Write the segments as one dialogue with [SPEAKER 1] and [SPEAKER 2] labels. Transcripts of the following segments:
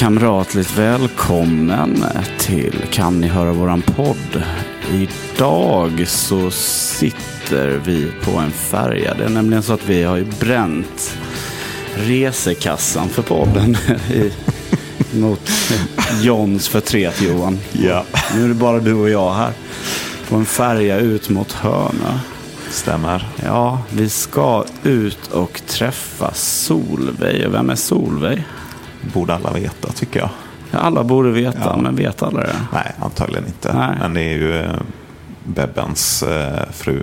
[SPEAKER 1] kamratligt välkommen till Kan ni höra våran podd? Idag så sitter vi på en färja. Det är nämligen så att vi har ju bränt resekassan för podden i, mot Johns förtret Johan.
[SPEAKER 2] Ja.
[SPEAKER 1] Nu är det bara du och jag här. På en färja ut mot Hönö.
[SPEAKER 2] Stämmer.
[SPEAKER 1] Ja, vi ska ut och träffa Solveig. Och Vem är Solveig?
[SPEAKER 2] Borde alla veta tycker jag.
[SPEAKER 1] Ja, alla borde veta,
[SPEAKER 2] Ja.
[SPEAKER 1] men vet alla det?
[SPEAKER 2] Nej, antagligen inte.
[SPEAKER 1] Nej.
[SPEAKER 2] Men det är ju eh, Bebbens eh, fru.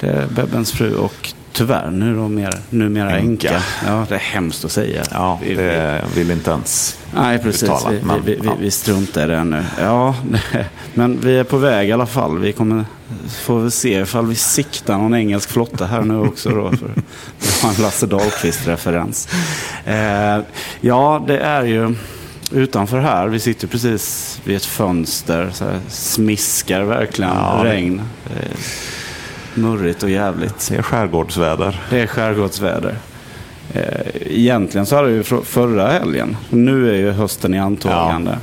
[SPEAKER 1] Det är Bebbens fru och tyvärr nu då mer, numera
[SPEAKER 2] Änka.
[SPEAKER 1] änka. Ja, det är hemskt att säga.
[SPEAKER 2] Ja,
[SPEAKER 1] vi,
[SPEAKER 2] det vill inte ens
[SPEAKER 1] nej, precis.
[SPEAKER 2] uttala,
[SPEAKER 1] vi,
[SPEAKER 2] men,
[SPEAKER 1] vi, vi,
[SPEAKER 2] ja.
[SPEAKER 1] vi struntar i det nu. Ja, men vi är på väg i alla fall. Vi kommer får väl se ifall vi siktar någon engelsk flotta här nu också. Då, för det var en Lasse Dahlqvist-referens. Eh, ja, det är ju utanför här. Vi sitter precis vid ett fönster. Så här, smiskar verkligen
[SPEAKER 2] Ja,
[SPEAKER 1] regn. Eh, murrigt och jävligt.
[SPEAKER 2] Det är skärgårdsväder.
[SPEAKER 1] Det är skärgårdsväder. Eh, Egentligen så hade vi förra helgen. Nu är ju hösten i antagande.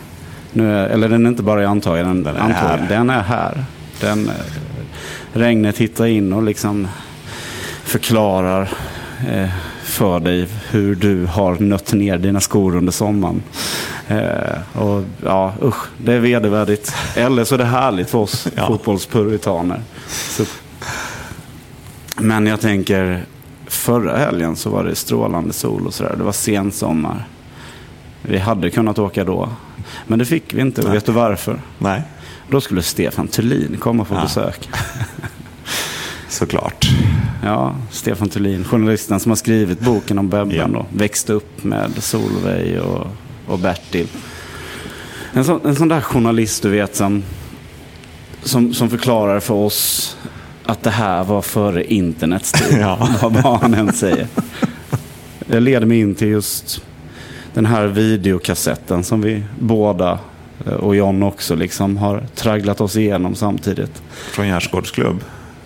[SPEAKER 1] Nu är, eller den är inte bara i antagande.
[SPEAKER 2] Den är
[SPEAKER 1] antagande.
[SPEAKER 2] här.
[SPEAKER 1] Den är här. Den, eh, regnet hittar in och liksom förklarar eh, för dig hur du har nött ner dina skor under sommaren. Eh, och ja, usch, det är vedervärdigt. Eller så är det härligt för oss
[SPEAKER 2] Ja.
[SPEAKER 1] fotbollspuritaner. Så men jag tänker, förra helgen så var det strålande sol och sådär. Det var sensommar. Vi hade kunnat åka då. Men det fick vi inte.
[SPEAKER 2] Nej.
[SPEAKER 1] vet du varför?
[SPEAKER 2] Nej,
[SPEAKER 1] Då skulle Stefan Thulin komma på
[SPEAKER 2] Ja.
[SPEAKER 1] besök.
[SPEAKER 2] såklart.
[SPEAKER 1] Ja, Stefan Thulin, journalisten som har skrivit boken om Bebben
[SPEAKER 2] Ja.
[SPEAKER 1] då. Växte upp med Solveig och, och Bertil. En sån, en sån där journalist du vet som, som, som förklarar för oss att det här var före internets tid.
[SPEAKER 2] Ja.
[SPEAKER 1] Vad han än säger. Det leder mig in till just den här videokassetten som vi båda eh, och John också liksom har tragglat oss igenom samtidigt.
[SPEAKER 2] Från Gärdsgårdsklubb.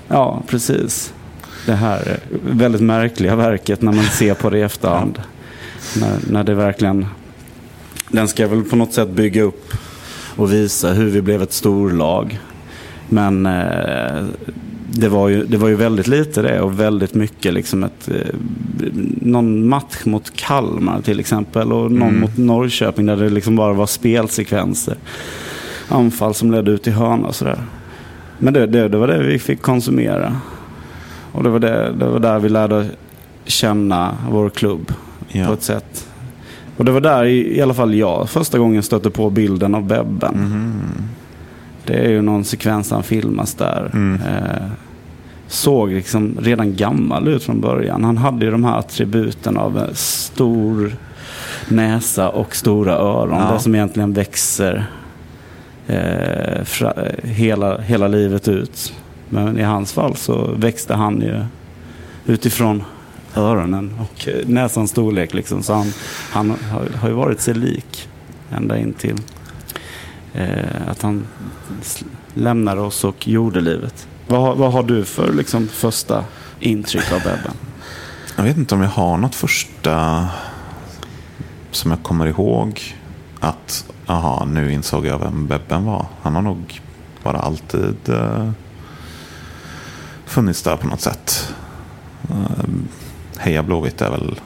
[SPEAKER 1] Ja, precis. Det här eh, väldigt märkliga verket när man ser på det i efterhand. När, när det verkligen... Den ska väl på något sätt bygga upp och visa hur vi blev ett storlag. Men eh, det, var ju, det var ju väldigt lite det och väldigt mycket liksom ett... Eh, någon match mot Kalmar till exempel och någon
[SPEAKER 2] Mm.
[SPEAKER 1] mot Norrköping där det liksom bara var spelsekvenser. Anfall som ledde ut i hörna och sådär. Men det, det, det var det vi fick konsumera. Och det var, det, det var där vi lärde känna vår klubb på
[SPEAKER 2] Ja.
[SPEAKER 1] ett sätt. Och det var där i, i alla fall jag första gången stötte på bilden av Bebben.
[SPEAKER 2] Mhm.
[SPEAKER 1] Det är ju någon sekvens han filmas där.
[SPEAKER 2] Mm.
[SPEAKER 1] Eh, såg liksom redan gammal ut från början. Han hade ju de här attributen av stor näsa och stora öron.
[SPEAKER 2] Ja.
[SPEAKER 1] Det som egentligen växer eh, fra, hela, hela livet ut. Men i hans fall så växte han ju utifrån öronen och näsans storlek. Liksom. Så han, han har, har ju varit sig lik ända in till eh, att han lämnade oss och gjorde livet. Vad, vad har du för liksom, första intryck av Bebben?
[SPEAKER 2] Jag vet inte om jag har något första som jag kommer ihåg. Att, aha, nu insåg jag vem Bebben var. Han har nog bara alltid eh, funnits där på något sätt. Eh, Heja Blåvitt är väl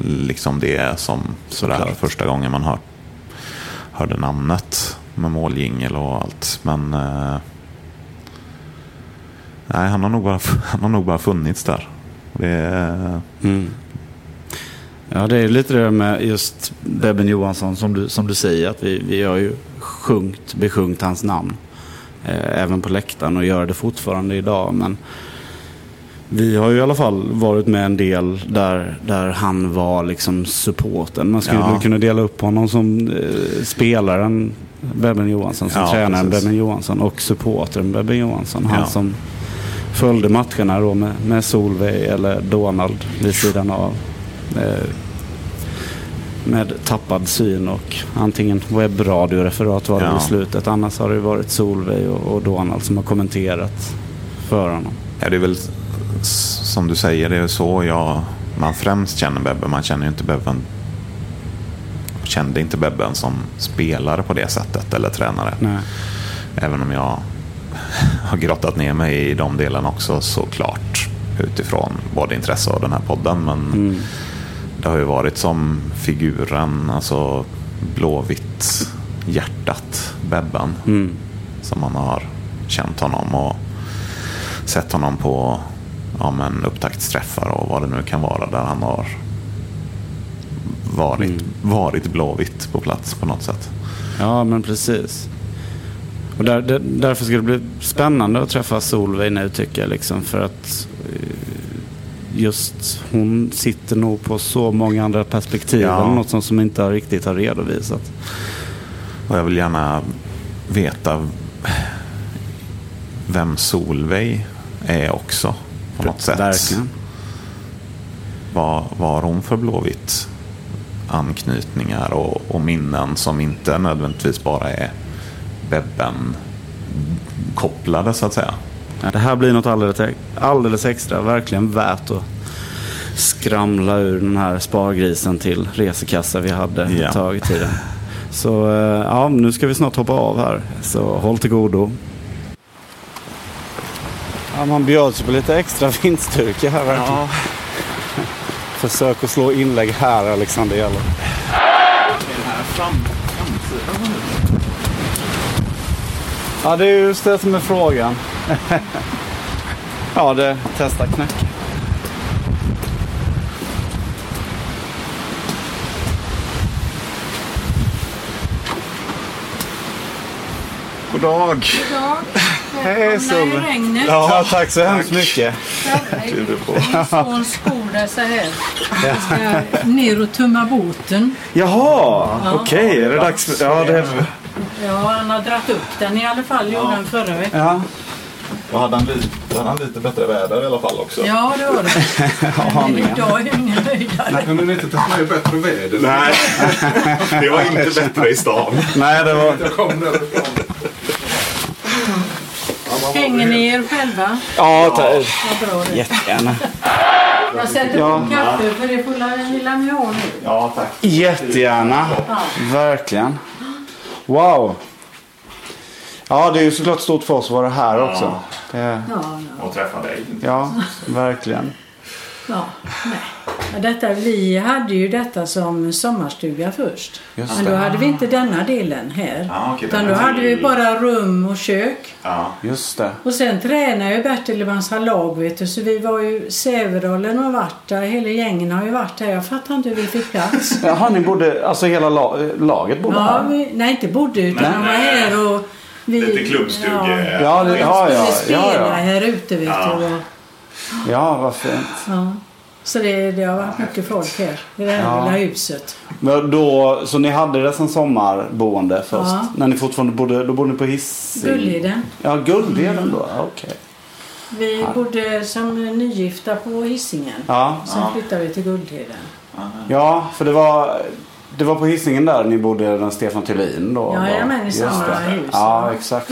[SPEAKER 2] liksom det som sådär
[SPEAKER 1] Såklart.
[SPEAKER 2] första gången man hör, hörde namnet med måljingel och allt. Men eh, nej, han har, nog bara, han har nog bara funnits där. Det är,
[SPEAKER 1] Mm. Ja, det är lite det med just Bebben Johansson som du, som du säger. Att vi, vi har ju sjungt, besjungt hans namn. Eh, även på läktaren och gör det fortfarande idag. Men vi har ju i alla fall varit med en del där, där han var liksom supporten. Man skulle
[SPEAKER 2] Ja.
[SPEAKER 1] kunna dela upp honom som eh, spelaren Bebben Johansson, som
[SPEAKER 2] Ja,
[SPEAKER 1] tränaren
[SPEAKER 2] precis.
[SPEAKER 1] Bebben Johansson och supportern Bebben Johansson. Han
[SPEAKER 2] Ja.
[SPEAKER 1] som följde matcherna då med, med Solveig eller Donald vid sidan av. Eh, med tappad syn och antingen webbradioreferat var det
[SPEAKER 2] Ja.
[SPEAKER 1] i slutet. Annars har det varit Solveig och, och Donald som har kommenterat för honom.
[SPEAKER 2] Ja, det är väl som du säger, det är så jag, man främst känner Bebben. Man känner ju inte Bebben kände inte Bebben som spelare på det sättet eller tränare.
[SPEAKER 1] Nej.
[SPEAKER 2] Även om jag har grottat ner mig i de delarna också såklart. Utifrån både intresse av den här podden. Men
[SPEAKER 1] Mm.
[SPEAKER 2] det har ju varit som figuren, alltså blåvitt hjärtat Bebben.
[SPEAKER 1] Mm.
[SPEAKER 2] Som man har känt honom och sett honom på ja, men upptaktsträffar och vad det nu kan vara där han har varit,
[SPEAKER 1] Mm.
[SPEAKER 2] varit blåvitt på plats på något sätt.
[SPEAKER 1] Ja, men precis. Och där, där, därför ska det bli spännande att träffa Solveig nu tycker jag. Liksom, för att eh, just hon sitter nog på så många andra perspektiv.
[SPEAKER 2] Ja.
[SPEAKER 1] Något som, som inte riktigt har redovisat.
[SPEAKER 2] Och jag vill gärna veta vem Solveig är också på något sätt.
[SPEAKER 1] Verkligen.
[SPEAKER 2] Vad har hon för blåvitt anknytningar och, och minnen som inte nödvändigtvis bara är Bebben kopplade så att säga.
[SPEAKER 1] Ja, det här blir något alldeles, alldeles extra. Verkligen värt att skramla ur den här spargrisen till resekassa vi hade
[SPEAKER 2] Ja.
[SPEAKER 1] ett tag i tiden. Så eh, ja, nu ska vi snart hoppa av här. Så håll till godo. Ja, man bjöds på lite extra vindstyrka här verkligen. Försök att slå inlägg här Alexander Gäller. Ja, det är just det som är frågan. ja, det testa knäcka.
[SPEAKER 2] God dag!
[SPEAKER 3] dag.
[SPEAKER 1] Hej, Solveig.
[SPEAKER 3] regnet.
[SPEAKER 1] Ja, tack så hemskt mycket.
[SPEAKER 2] Kliver på.
[SPEAKER 3] Min son skor där så här. Jag ska ner och tumma båten.
[SPEAKER 1] Jaha, okej. Är det dags. Ja, det...
[SPEAKER 3] Ja, han har dratt upp den i alla fall. Gjorde han förra veckan.
[SPEAKER 1] Ja.
[SPEAKER 2] Då hade han, lite, hade han lite bättre väder i alla fall också.
[SPEAKER 3] Ja, det var det. Men idag är jag ingen höjdare.
[SPEAKER 4] Kunde ni inte ta med bättre väder?
[SPEAKER 2] Nej, det var inte bättre i stan.
[SPEAKER 1] Nej, det var...
[SPEAKER 4] Jag kom därifrån.
[SPEAKER 3] Hänger ni er själva?
[SPEAKER 1] Ja,
[SPEAKER 3] bra det.
[SPEAKER 1] jättegärna.
[SPEAKER 3] Jag sätter
[SPEAKER 1] Ja.
[SPEAKER 3] på kaffe för det får la- lilla mig ha nu.
[SPEAKER 2] Ja, tack.
[SPEAKER 1] Jättegärna. Verkligen. Wow. Ja, det är ju såklart stort för oss att vara här också. Det...
[SPEAKER 3] Ja, ja.
[SPEAKER 2] Och träffa dig.
[SPEAKER 1] Ja, verkligen.
[SPEAKER 3] Ja nej. Detta, vi hade ju detta som sommarstuga först.
[SPEAKER 1] Just
[SPEAKER 3] Men då
[SPEAKER 1] det.
[SPEAKER 3] hade vi inte denna delen här.
[SPEAKER 2] Ja, okej,
[SPEAKER 3] Utan då hade vi bara rum och kök.
[SPEAKER 2] Ja.
[SPEAKER 1] Just det.
[SPEAKER 3] Och sen tränade ju Bertil i massa lag vet du. Så vi var ju, Sävedalen har varit där, hela gängen har ju varit där. Jag fattar inte hur vi fick plats.
[SPEAKER 1] Jaha, ni bodde... Alltså hela la... laget bodde
[SPEAKER 3] Ja,
[SPEAKER 1] här?
[SPEAKER 3] vi, nej inte bodde utan
[SPEAKER 2] Nej.
[SPEAKER 3] de var här och vi...
[SPEAKER 2] Lite klubbstuge.
[SPEAKER 1] Ja, det... ja,
[SPEAKER 3] Vi
[SPEAKER 1] ja, ja,
[SPEAKER 3] spela
[SPEAKER 1] ja.
[SPEAKER 3] här ute vet
[SPEAKER 2] Ja.
[SPEAKER 3] du. Och,
[SPEAKER 1] Ja, vad fint.
[SPEAKER 3] ja. Så det, det har varit mycket folk här i det här
[SPEAKER 1] Ja.
[SPEAKER 3] lilla huset.
[SPEAKER 1] Men då, så ni hade det som sommarboende först?
[SPEAKER 3] Ja.
[SPEAKER 1] När ni fortfarande bodde, då bodde ni på Hising?
[SPEAKER 3] Gullheden.
[SPEAKER 1] Ja, Gullheden då? Ja, Okej.
[SPEAKER 3] Vi bodde som nygifta på Hisingen.
[SPEAKER 1] Ja.
[SPEAKER 3] Sen flyttade vi till Guldheden.
[SPEAKER 1] ja, för det var, det var på Hisingen där ni bodde den Stefan Thulin då?
[SPEAKER 3] Jajamän, i samma hus.
[SPEAKER 1] Ja, exakt.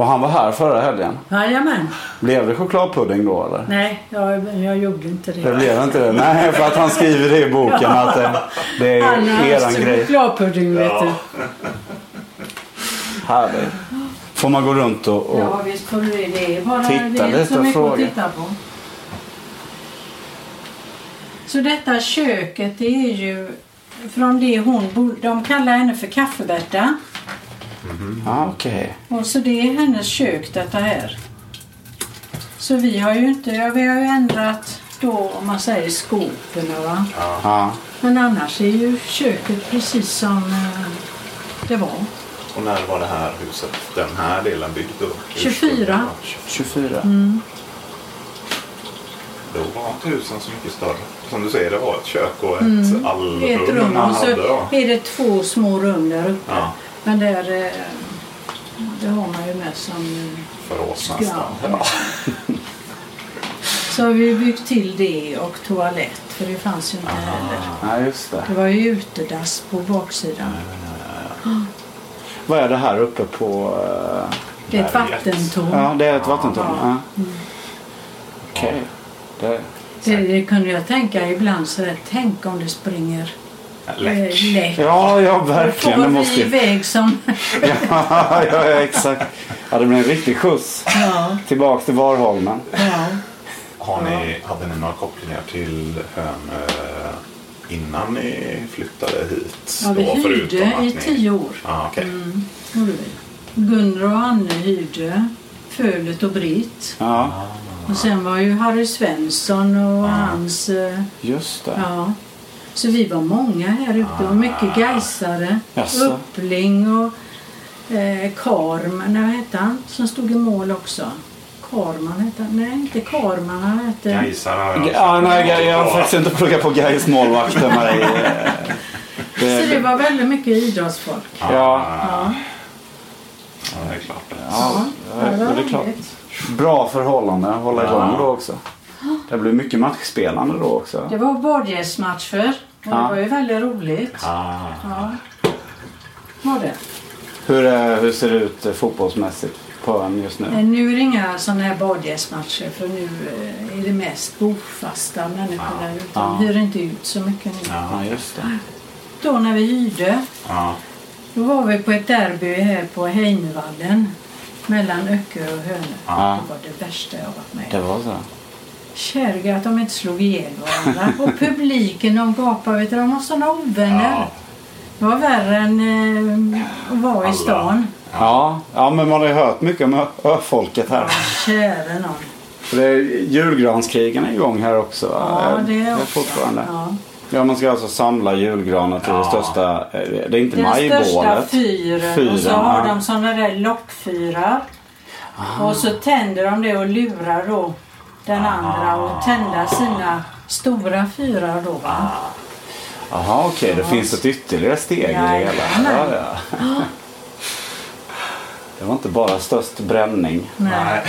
[SPEAKER 1] Och han var här förra helgen.
[SPEAKER 3] Jajamän.
[SPEAKER 1] Blev det chokladpudding då eller?
[SPEAKER 3] Nej, jag, jag gjorde inte det.
[SPEAKER 1] Det blev inte det? Nej, för att han skriver det i boken att det, det är
[SPEAKER 3] Han
[SPEAKER 1] eran grej.
[SPEAKER 3] chokladpudding vet du.
[SPEAKER 1] Härligt. Får man gå runt och... och...
[SPEAKER 3] Ja visst får du det. Bara
[SPEAKER 1] Titta
[SPEAKER 3] det är
[SPEAKER 1] lite och fråga.
[SPEAKER 3] titta på. Så detta köket det är ju från det hon bodde. De kallar henne för Kaffebärta.
[SPEAKER 1] Ja, okej.
[SPEAKER 3] Och så det är hennes kök detta här. Så vi har ju inte, ja, vi har ju ändrat då om man säger skoporna va.
[SPEAKER 1] Ja.
[SPEAKER 3] Men annars är ju köket precis som eh, det var.
[SPEAKER 2] Och när var det här huset, den här delen byggd upp?
[SPEAKER 3] 24.
[SPEAKER 1] 24.
[SPEAKER 2] Då var inte husen så mycket större. Som du säger, det var ett kök och ett allrum.
[SPEAKER 3] Ett rum och så
[SPEAKER 2] hade då.
[SPEAKER 3] är det två små rum där uppe.
[SPEAKER 2] Ja.
[SPEAKER 3] Men där, eh, det har man ju med som... eh,
[SPEAKER 2] Förråds nästan.
[SPEAKER 3] Ja. Så har vi byggt till det och toalett för det fanns ju inte heller.
[SPEAKER 1] Ja, just det.
[SPEAKER 3] Det var ju utedass på baksidan.
[SPEAKER 1] Vad är det här uppe på... eh,
[SPEAKER 3] Det är ett vattentorn.
[SPEAKER 1] Ja, det är ett vattentorn. Ja. Okej. Det...
[SPEAKER 3] Det, det kunde jag tänka ibland så där, tänk om det springer
[SPEAKER 2] Läck.
[SPEAKER 3] Eh, Läck.
[SPEAKER 1] Ja, ja
[SPEAKER 3] Då
[SPEAKER 1] verkligen.
[SPEAKER 3] får
[SPEAKER 1] Det
[SPEAKER 3] vi
[SPEAKER 1] måste...
[SPEAKER 3] iväg som...
[SPEAKER 1] ja, ja, ja, exakt. Ja, det blir en riktig skjuts.
[SPEAKER 3] Ja,
[SPEAKER 1] Tillbaks till Varholmen.
[SPEAKER 3] ja.
[SPEAKER 2] Har ni, hade ni några kopplingar till Hönö innan ni flyttade hit?
[SPEAKER 3] ja vi
[SPEAKER 2] då,
[SPEAKER 3] hyrde i
[SPEAKER 2] ni-
[SPEAKER 3] tio år.
[SPEAKER 2] Ja, okej.
[SPEAKER 3] Mm. Gunnar och Anne hyrde Fölet och Britt.
[SPEAKER 1] Ja,
[SPEAKER 3] Och sen var ju Harry Svensson och hans... eh,
[SPEAKER 1] just det.
[SPEAKER 3] Ja. Så vi var många här ute. Var mycket Gaisare.
[SPEAKER 1] Jaså?
[SPEAKER 3] Uppling och eh, Karm. Nej, vad hette han som stod i mål också? Karman hette han. Nej, inte Karman. Han hette...
[SPEAKER 2] Gaisar har jag
[SPEAKER 1] Ja, nej, jag, jag har faktiskt inte pluggat på Gais målvakter.
[SPEAKER 3] Så det var väldigt mycket idrottsfolk.
[SPEAKER 1] ja,
[SPEAKER 3] Ja.
[SPEAKER 2] Ja, det är klart.
[SPEAKER 1] ja,
[SPEAKER 3] det
[SPEAKER 1] är klart. Bra förhållande att hålla igång då också. Det blir mycket matchspelande då också.
[SPEAKER 3] Det var badgästmatcher. Och det
[SPEAKER 1] Ja.
[SPEAKER 3] var ju väldigt roligt.
[SPEAKER 2] Ah,
[SPEAKER 3] Ja. Var det.
[SPEAKER 1] Hur, eh, hur ser det ut eh, fotbollsmässigt på ön just nu?
[SPEAKER 3] Men nu är det inga sådana här badgästmatcher för nu eh, är det mest bofasta människor där ute.
[SPEAKER 1] Ja.
[SPEAKER 3] De hyr inte ut så mycket nu.
[SPEAKER 2] ja.
[SPEAKER 1] Ja, just det.
[SPEAKER 3] Då när vi hyrde,
[SPEAKER 2] Ja.
[SPEAKER 3] då var vi på ett derby här på Heinevallen mellan Öckerö och Hönö.
[SPEAKER 1] Ja.
[SPEAKER 3] Det var det värsta jag varit med
[SPEAKER 1] Det
[SPEAKER 3] om.
[SPEAKER 1] var så.
[SPEAKER 3] Kärga att de inte slog ihjäl varandra. Och publiken de gapade. Vet du, de var sådana ovänner.
[SPEAKER 2] Ja.
[SPEAKER 3] Det var värre än eh, att vara i stan.
[SPEAKER 1] Ja, ja, men man har ju hört mycket om öfolket här.
[SPEAKER 3] Käre nån.
[SPEAKER 1] För det är julgranskrigen är igång här också.
[SPEAKER 3] Ja, det är också.
[SPEAKER 1] fortfarande.
[SPEAKER 3] Ja.
[SPEAKER 1] Ja, man ska alltså samla julgranar till det
[SPEAKER 2] Ja.
[SPEAKER 1] största. eh, Det är inte
[SPEAKER 3] Den största
[SPEAKER 1] majbålet.
[SPEAKER 3] fyren.
[SPEAKER 1] Fyren,
[SPEAKER 3] och så har
[SPEAKER 1] ja.
[SPEAKER 3] de sådana där lockfyrar. Och så tänder de det och lurar då den andra och tända sina stora fyrar då. Va?
[SPEAKER 1] Jaha, okej. Det finns ett ytterligare steg i det hela. Ja, ja. Det var inte bara störst bränning.
[SPEAKER 3] Nej.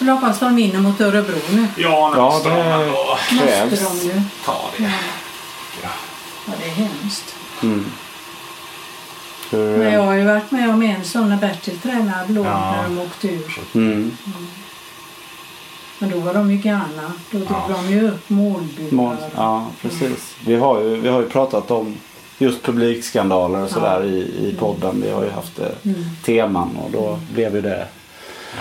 [SPEAKER 3] Hoppas de vinner mot Örebro nu.
[SPEAKER 2] Ja,
[SPEAKER 1] Ja, det-
[SPEAKER 2] de ändå
[SPEAKER 3] Måste
[SPEAKER 1] Krävs.
[SPEAKER 3] de ju.
[SPEAKER 2] ta det.
[SPEAKER 3] Ja. Ja, det är hemskt.
[SPEAKER 1] Mm. Hur,
[SPEAKER 3] Men jag har ju varit med om en sån när Bertil tränade låg
[SPEAKER 2] Ja.
[SPEAKER 3] när de åkte ur.
[SPEAKER 1] mm.
[SPEAKER 3] Men då var de ju galna. Då drog
[SPEAKER 2] Ja.
[SPEAKER 3] de ju upp målburar.
[SPEAKER 1] Mål, ja, precis. Vi har, ju, vi har ju pratat om just publikskandaler och sådär i, i podden. Vi har ju haft eh,
[SPEAKER 3] Mm.
[SPEAKER 1] teman och då blev ju det.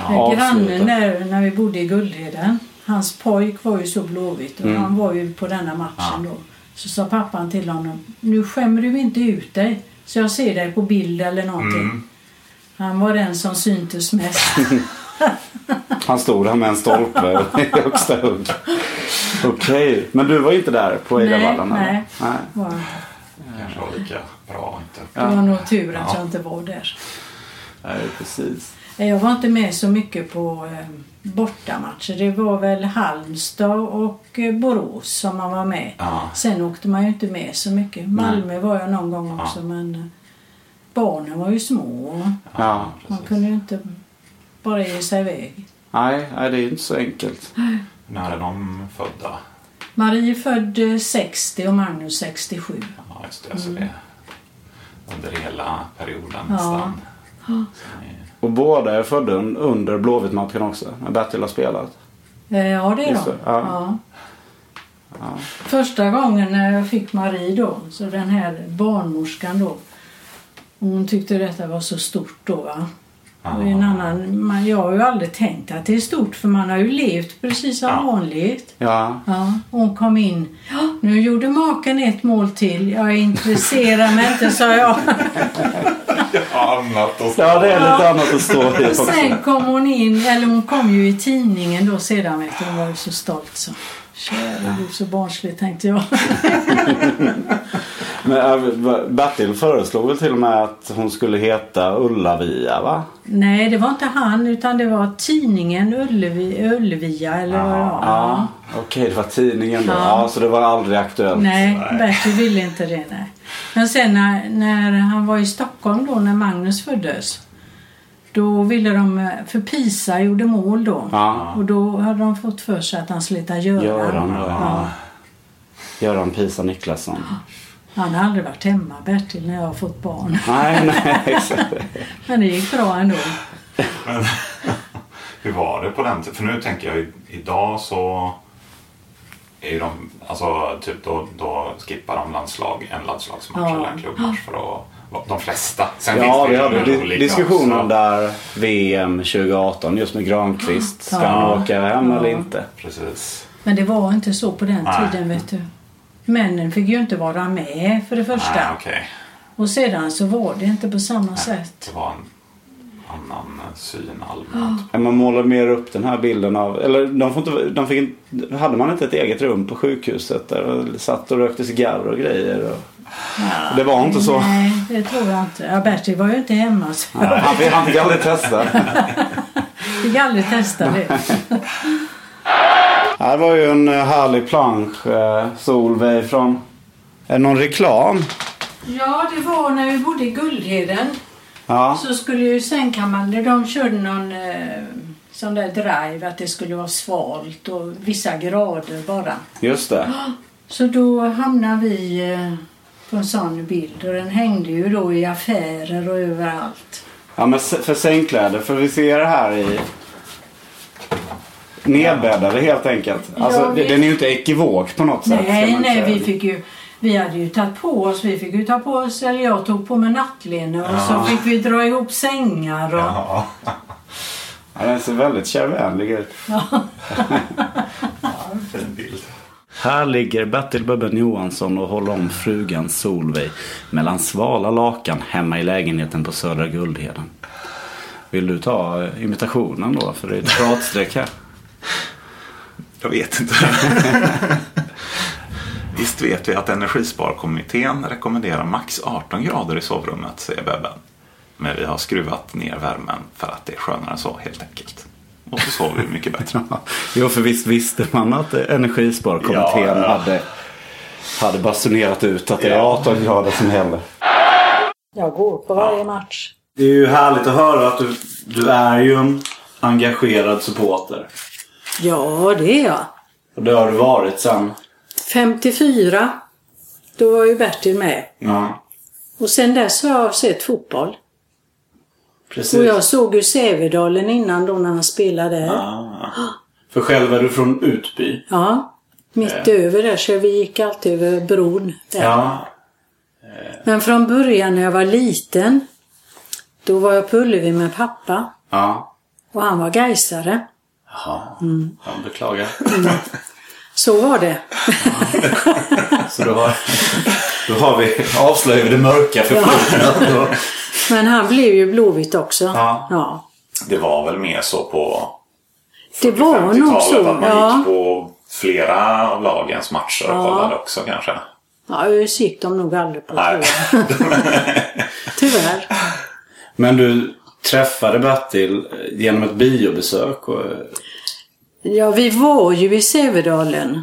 [SPEAKER 1] Ja,
[SPEAKER 3] grannen där när vi bodde i Gullheden. Hans pojk var ju så blåvit och
[SPEAKER 1] Mm.
[SPEAKER 3] han var ju på denna matchen
[SPEAKER 2] Ja.
[SPEAKER 3] då. Så sa pappan till honom. Nu skämmer du inte ut dig. Så jag ser dig på bild eller någonting.
[SPEAKER 2] Mm.
[SPEAKER 3] Han var den som syntes mest.
[SPEAKER 1] Han stod där med en stolpe i högsta hugg. Okej, men du var inte där på
[SPEAKER 3] Nej,
[SPEAKER 1] Eidavallen? eller?
[SPEAKER 3] nej.
[SPEAKER 1] nej.
[SPEAKER 3] Var,
[SPEAKER 2] Kanske var lika bra inte.
[SPEAKER 3] det var nog tur att
[SPEAKER 2] Ja.
[SPEAKER 3] jag inte var där.
[SPEAKER 1] Nej, precis.
[SPEAKER 3] Jag var inte med så mycket på eh, bortamatcher. Det var väl Halmstad och eh, Borås som man var med.
[SPEAKER 2] Ja.
[SPEAKER 3] Sen åkte man ju inte med så mycket. Malmö var jag någon gång också men eh, barnen var ju små.
[SPEAKER 1] Ja.
[SPEAKER 3] Man kunde ju inte bara ge sig iväg.
[SPEAKER 1] Nej, nej, det är inte så enkelt.
[SPEAKER 2] När är de födda?
[SPEAKER 3] Marie är född eh, 60 och Magnus 67.
[SPEAKER 2] Ja, just det. Så det är under hela perioden
[SPEAKER 3] Ja.
[SPEAKER 2] nästan. Ni-
[SPEAKER 1] Och båda är födda un- under Blåvitt-matchen också, när Bertil har spelat.
[SPEAKER 3] Eh, Ja det är de.
[SPEAKER 1] det, ja.
[SPEAKER 3] Ja.
[SPEAKER 1] Ja.
[SPEAKER 3] Första gången när jag fick Marie då, så den här barnmorskan då. Hon tyckte detta var så stort då va. Och en annan, man, jag har ju aldrig tänkt att det är stort för man har ju levt precis som
[SPEAKER 2] Ja.
[SPEAKER 3] vanligt.
[SPEAKER 1] Ja,
[SPEAKER 3] Ja, hon kom in. Ja, nu gjorde maken ett mål till. Jag intresserar mig inte, sa jag.
[SPEAKER 2] Annat
[SPEAKER 1] ja det är lite annat att stå i
[SPEAKER 3] Och
[SPEAKER 1] också.
[SPEAKER 3] sen kom hon in, eller hon kom ju i tidningen då sedan vet du. Hon var ju så stolt så. Käre du så barnslig tänkte jag.
[SPEAKER 1] Men äh, Bertil föreslog väl till och med att hon skulle heta Ullavia va?
[SPEAKER 3] Nej, det var inte han utan det var tidningen Ullevi, Ullevia eller vad det var.
[SPEAKER 1] Ja, okej det var tidningen då. Ja.
[SPEAKER 3] Ja.
[SPEAKER 1] så det var aldrig aktuellt.
[SPEAKER 3] Nej,
[SPEAKER 2] Nej.
[SPEAKER 3] Bertil ville inte det. Nej. Men sen när, när han var i Stockholm då, när Magnus föddes. Då ville de, för Pisa gjorde mål då.
[SPEAKER 1] Ja.
[SPEAKER 3] Och då hade de fått för sig att han skulle heta Göran.
[SPEAKER 1] Göran ja.
[SPEAKER 3] Ja.
[SPEAKER 1] Göran Pisa Niklasson.
[SPEAKER 3] Han har aldrig varit hemma, Bertil, när jag har fått barn.
[SPEAKER 1] Nej, nej exakt.
[SPEAKER 3] Men det gick bra ändå.
[SPEAKER 2] Men hur var det på den tiden? För nu tänker jag idag så är ju de, alltså typ då, då skippar de landslag, en landslagsmatch
[SPEAKER 3] Ja.
[SPEAKER 2] eller en klubbmatch för att de flesta. Sen
[SPEAKER 1] Ja, vi hade di- diskussionen
[SPEAKER 2] också.
[SPEAKER 1] där VM 2018 just med Granqvist. Ska
[SPEAKER 3] Ja.
[SPEAKER 1] han åka hem
[SPEAKER 3] Ja.
[SPEAKER 1] eller inte?
[SPEAKER 2] Precis.
[SPEAKER 3] Men det var inte så på den
[SPEAKER 2] Nej.
[SPEAKER 3] tiden vet du. Männen fick ju inte vara med för det första.
[SPEAKER 2] Nej, okej.
[SPEAKER 3] Och sedan så var det inte på samma sätt.
[SPEAKER 2] Det var en annan syn allmänt.
[SPEAKER 1] Man målar mer upp den här bilden av, eller de får inte, de fick, inte- hade man inte ett eget rum på sjukhuset där och satt och rökte cigarrer och grejer? Och, det var inte så.
[SPEAKER 3] Nej, det tror jag inte. Ja, Bertil var ju inte hemma så
[SPEAKER 1] Ja, Han fick, han fick aldrig testa.
[SPEAKER 3] fick aldrig testa det.
[SPEAKER 1] Det här var ju en eh, härlig plansch, eh, Solveig från... Är det någon reklam?
[SPEAKER 3] Ja, det var när vi bodde i Guldheden.
[SPEAKER 1] Ja.
[SPEAKER 3] Så skulle ju sängkammaren, de körde någon eh, sån där drive att det skulle vara svalt och vissa grader bara.
[SPEAKER 1] Just det.
[SPEAKER 3] Så då hamnade vi eh, på en sån bild och den hängde ju då i affärer och överallt.
[SPEAKER 1] Ja, men för sängkläder, för vi ser det här i... Nedbäddade helt enkelt. Alltså,
[SPEAKER 3] Ja,
[SPEAKER 1] det-
[SPEAKER 3] vi-
[SPEAKER 1] Den är ju inte ekivok på något sätt.
[SPEAKER 3] Nej, nej, vi fick ju vi hade ju tagit på oss, vi fick ju ta på oss, eller jag tog på mig nattlinne och så fick vi dra ihop sängar och
[SPEAKER 2] Ja.
[SPEAKER 1] Ja, den ser väldigt kärvänlig ut.
[SPEAKER 2] Fin bild.
[SPEAKER 1] Här ligger Bertil Bubben Johansson och håller om frugan Solveig mellan svala lakan hemma i lägenheten på Södra Guldheden. Vill du ta eh, imitationen då? För det är ett pratstreck här.
[SPEAKER 2] Jag vet inte. Visst vet vi att Energisparkommittén rekommenderar max 18 grader i sovrummet, säger Bebben. Men vi har skruvat ner värmen för att det är skönare så helt enkelt. Och så sover vi mycket bättre.
[SPEAKER 1] Jo, för visst visste man att Energisparkommittén
[SPEAKER 2] Ja, ja.
[SPEAKER 1] hade, hade basunerat ut att det är
[SPEAKER 2] Ja.
[SPEAKER 1] 18 grader som gäller.
[SPEAKER 3] jag går på varje match.
[SPEAKER 1] Det är ju härligt att höra att du, du är ju en engagerad supporter.
[SPEAKER 3] Ja, det är jag.
[SPEAKER 1] Och det har du varit sen.
[SPEAKER 3] 54, då var ju Bertil med.
[SPEAKER 1] Ja,
[SPEAKER 3] Och sen dess har jag sett fotboll.
[SPEAKER 1] precis.
[SPEAKER 3] Och jag såg ju Sävedalen innan då när han spelade där.
[SPEAKER 1] Ah. För själv är du från Utby.
[SPEAKER 3] Ja, mitt över där så vi gick alltid över bron där.
[SPEAKER 1] Ja.
[SPEAKER 3] Men från början när jag var liten, då var jag på Ullevi med pappa
[SPEAKER 1] Ja.
[SPEAKER 3] och han var gaisare.
[SPEAKER 1] Jaha.
[SPEAKER 3] Mm.
[SPEAKER 1] Jag beklagar.
[SPEAKER 3] Så var det.
[SPEAKER 1] Så då har, då har vi avslöjat det mörka förflutna.
[SPEAKER 3] Men han blev ju Blåvitt också.
[SPEAKER 1] Ja.
[SPEAKER 3] ja.
[SPEAKER 2] Det var väl mer så på
[SPEAKER 3] Det var nog
[SPEAKER 2] 50-talet
[SPEAKER 3] så.
[SPEAKER 2] att man
[SPEAKER 3] Ja.
[SPEAKER 2] gick på flera av lagens matcher och
[SPEAKER 3] Ja.
[SPEAKER 2] kollade också kanske.
[SPEAKER 3] ja, just gick de nog aldrig på.
[SPEAKER 2] Nej.
[SPEAKER 3] Tyvärr.
[SPEAKER 1] Men du träffade Bertil genom ett biobesök. Och,
[SPEAKER 3] Ja, vi var ju i Sävedalen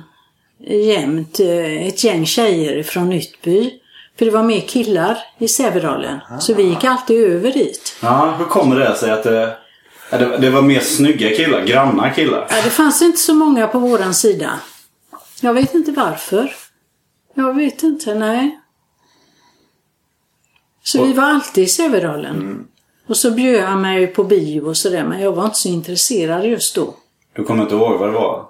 [SPEAKER 3] jämt. eh, Ett gäng tjejer från Ytby. För det var mer killar i Sävedalen. Så vi gick alltid över dit.
[SPEAKER 1] ja, hur kommer det sig att det, det, var mer snygga killar, granna killar?
[SPEAKER 3] Ja, det fanns inte så många på våran sida. Jag vet inte varför. Jag vet inte, nej. Så vi var alltid i Sävedalen. Och så bjöd han mig på bio och sådär, men jag var inte så intresserad just då.
[SPEAKER 1] Du kommer inte ihåg vad det var?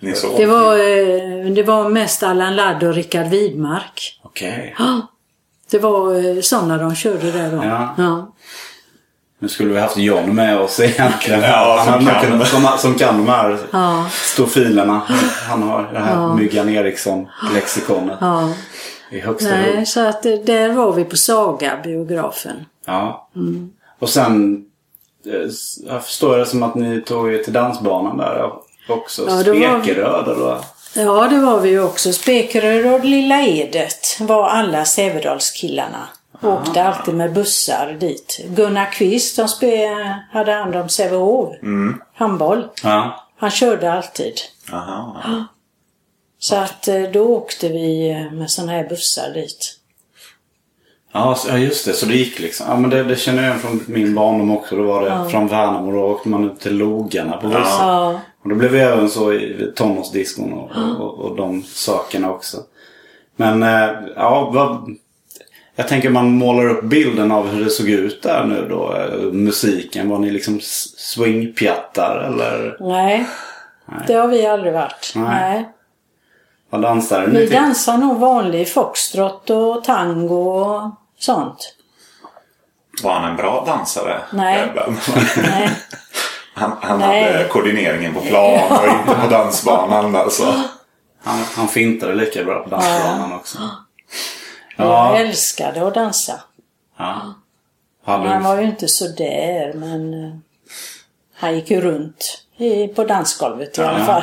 [SPEAKER 2] Ni såg.
[SPEAKER 3] Det var, eh, det var mest Allan Ladd och Rickard Widmark.
[SPEAKER 1] Okej.
[SPEAKER 3] Det var eh, sådana de körde där då.
[SPEAKER 1] Ja.
[SPEAKER 3] Ja.
[SPEAKER 1] Nu skulle vi haft John med oss egentligen.
[SPEAKER 2] Ja, som
[SPEAKER 1] Han
[SPEAKER 2] kan.
[SPEAKER 1] som, som kan de här
[SPEAKER 3] Ja.
[SPEAKER 1] stofilerna. Han har det här Myggan Eriksson-lexikonet
[SPEAKER 3] ja.
[SPEAKER 1] i högsta.
[SPEAKER 3] Nej, så att eh, där var vi på Saga-biografen.
[SPEAKER 1] Ja.
[SPEAKER 3] Mm.
[SPEAKER 1] Och sen eh, jag förstår det som att ni tog er till dansbanan där också.
[SPEAKER 3] Ja,
[SPEAKER 1] Spekeröd eller?
[SPEAKER 3] Ja, det var vi ju också. Spekeröd och Lilla Edet var alla Sävedalskillarna. Åkte alltid med bussar dit. Gunnar Kvist som hade hand om Sävehof. Handboll.
[SPEAKER 1] Ja.
[SPEAKER 3] Han körde alltid.
[SPEAKER 2] Aha.
[SPEAKER 3] Så att eh, då åkte vi eh, med sådana här bussar dit.
[SPEAKER 1] Ja, ja, just det. Så det gick liksom. Ja, men det, det känner jag igen från min barndom också. Då var det från Värnamo. Då åkte man ut till Logarna på bussen.
[SPEAKER 3] Ja.
[SPEAKER 1] Och det blev ju även så i tonårsdiskon och, och, och de sakerna också. Men eh, ja, vad, jag tänker man målar upp bilden av hur det såg ut där nu då. eh, Musiken. Var ni liksom swingpjattar eller?
[SPEAKER 3] Nej, det har vi aldrig varit.
[SPEAKER 1] Nej.
[SPEAKER 3] Nej.
[SPEAKER 1] Vad dansade ni
[SPEAKER 3] Vi
[SPEAKER 1] till?
[SPEAKER 3] dansar nog vanlig foxtrot och tango och sånt.
[SPEAKER 2] Var han en bra dansare?
[SPEAKER 3] Nej. Nej.
[SPEAKER 2] Han, han
[SPEAKER 3] Nej.
[SPEAKER 2] hade koordineringen på plan och inte på dansbanan alltså.
[SPEAKER 1] Han, han fintade lika bra på dansbanan också.
[SPEAKER 3] Jag
[SPEAKER 1] Ja.
[SPEAKER 3] älskade att dansa.
[SPEAKER 1] ja.
[SPEAKER 3] Han var ju inte så där men eh, han gick ju runt i, på dansgolvet i alla fall.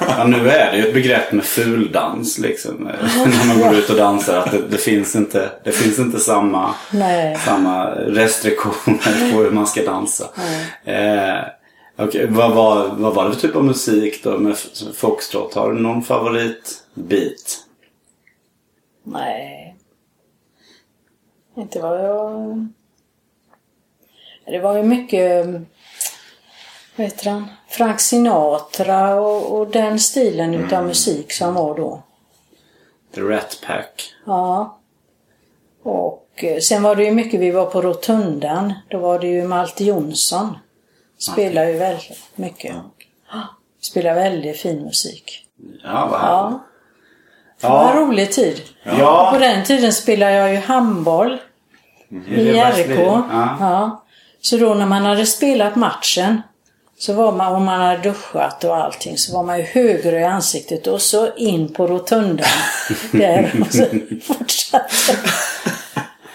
[SPEAKER 1] ja, nu är det ju ett begrepp med fuldans liksom. När man går ut och dansar. Att det, det, finns, inte, det finns inte samma,
[SPEAKER 3] Nej.
[SPEAKER 1] samma restriktioner på hur man ska dansa. Eh, okej, vad, var, vad var det för typ av musik då med foxtrot? Har du någon favoritbit?
[SPEAKER 3] Nej. Inte vad jag... Det var ju mycket... Vad heter han? Frank Sinatra och, och den stilen utav musik som var då.
[SPEAKER 1] The Rat Pack.
[SPEAKER 3] Ja. Och eh, sen var det ju mycket, vi var på Rotundan. Då var det ju Malte Jonsson. Spelade ju väldigt mycket. Spelar väldigt fin musik.
[SPEAKER 1] Ja, vad.
[SPEAKER 3] Ja. Det var en
[SPEAKER 1] Ja.
[SPEAKER 3] rolig tid.
[SPEAKER 1] Ja.
[SPEAKER 3] Och på den tiden spelade jag ju handboll i
[SPEAKER 1] Redbergslid.
[SPEAKER 3] RK.
[SPEAKER 1] Ja.
[SPEAKER 3] Ja. Så då när man hade spelat matchen så var man, om man hade duschat och allting, så var man ju högre i ansiktet och så in på rotundan. där och så fortsatte.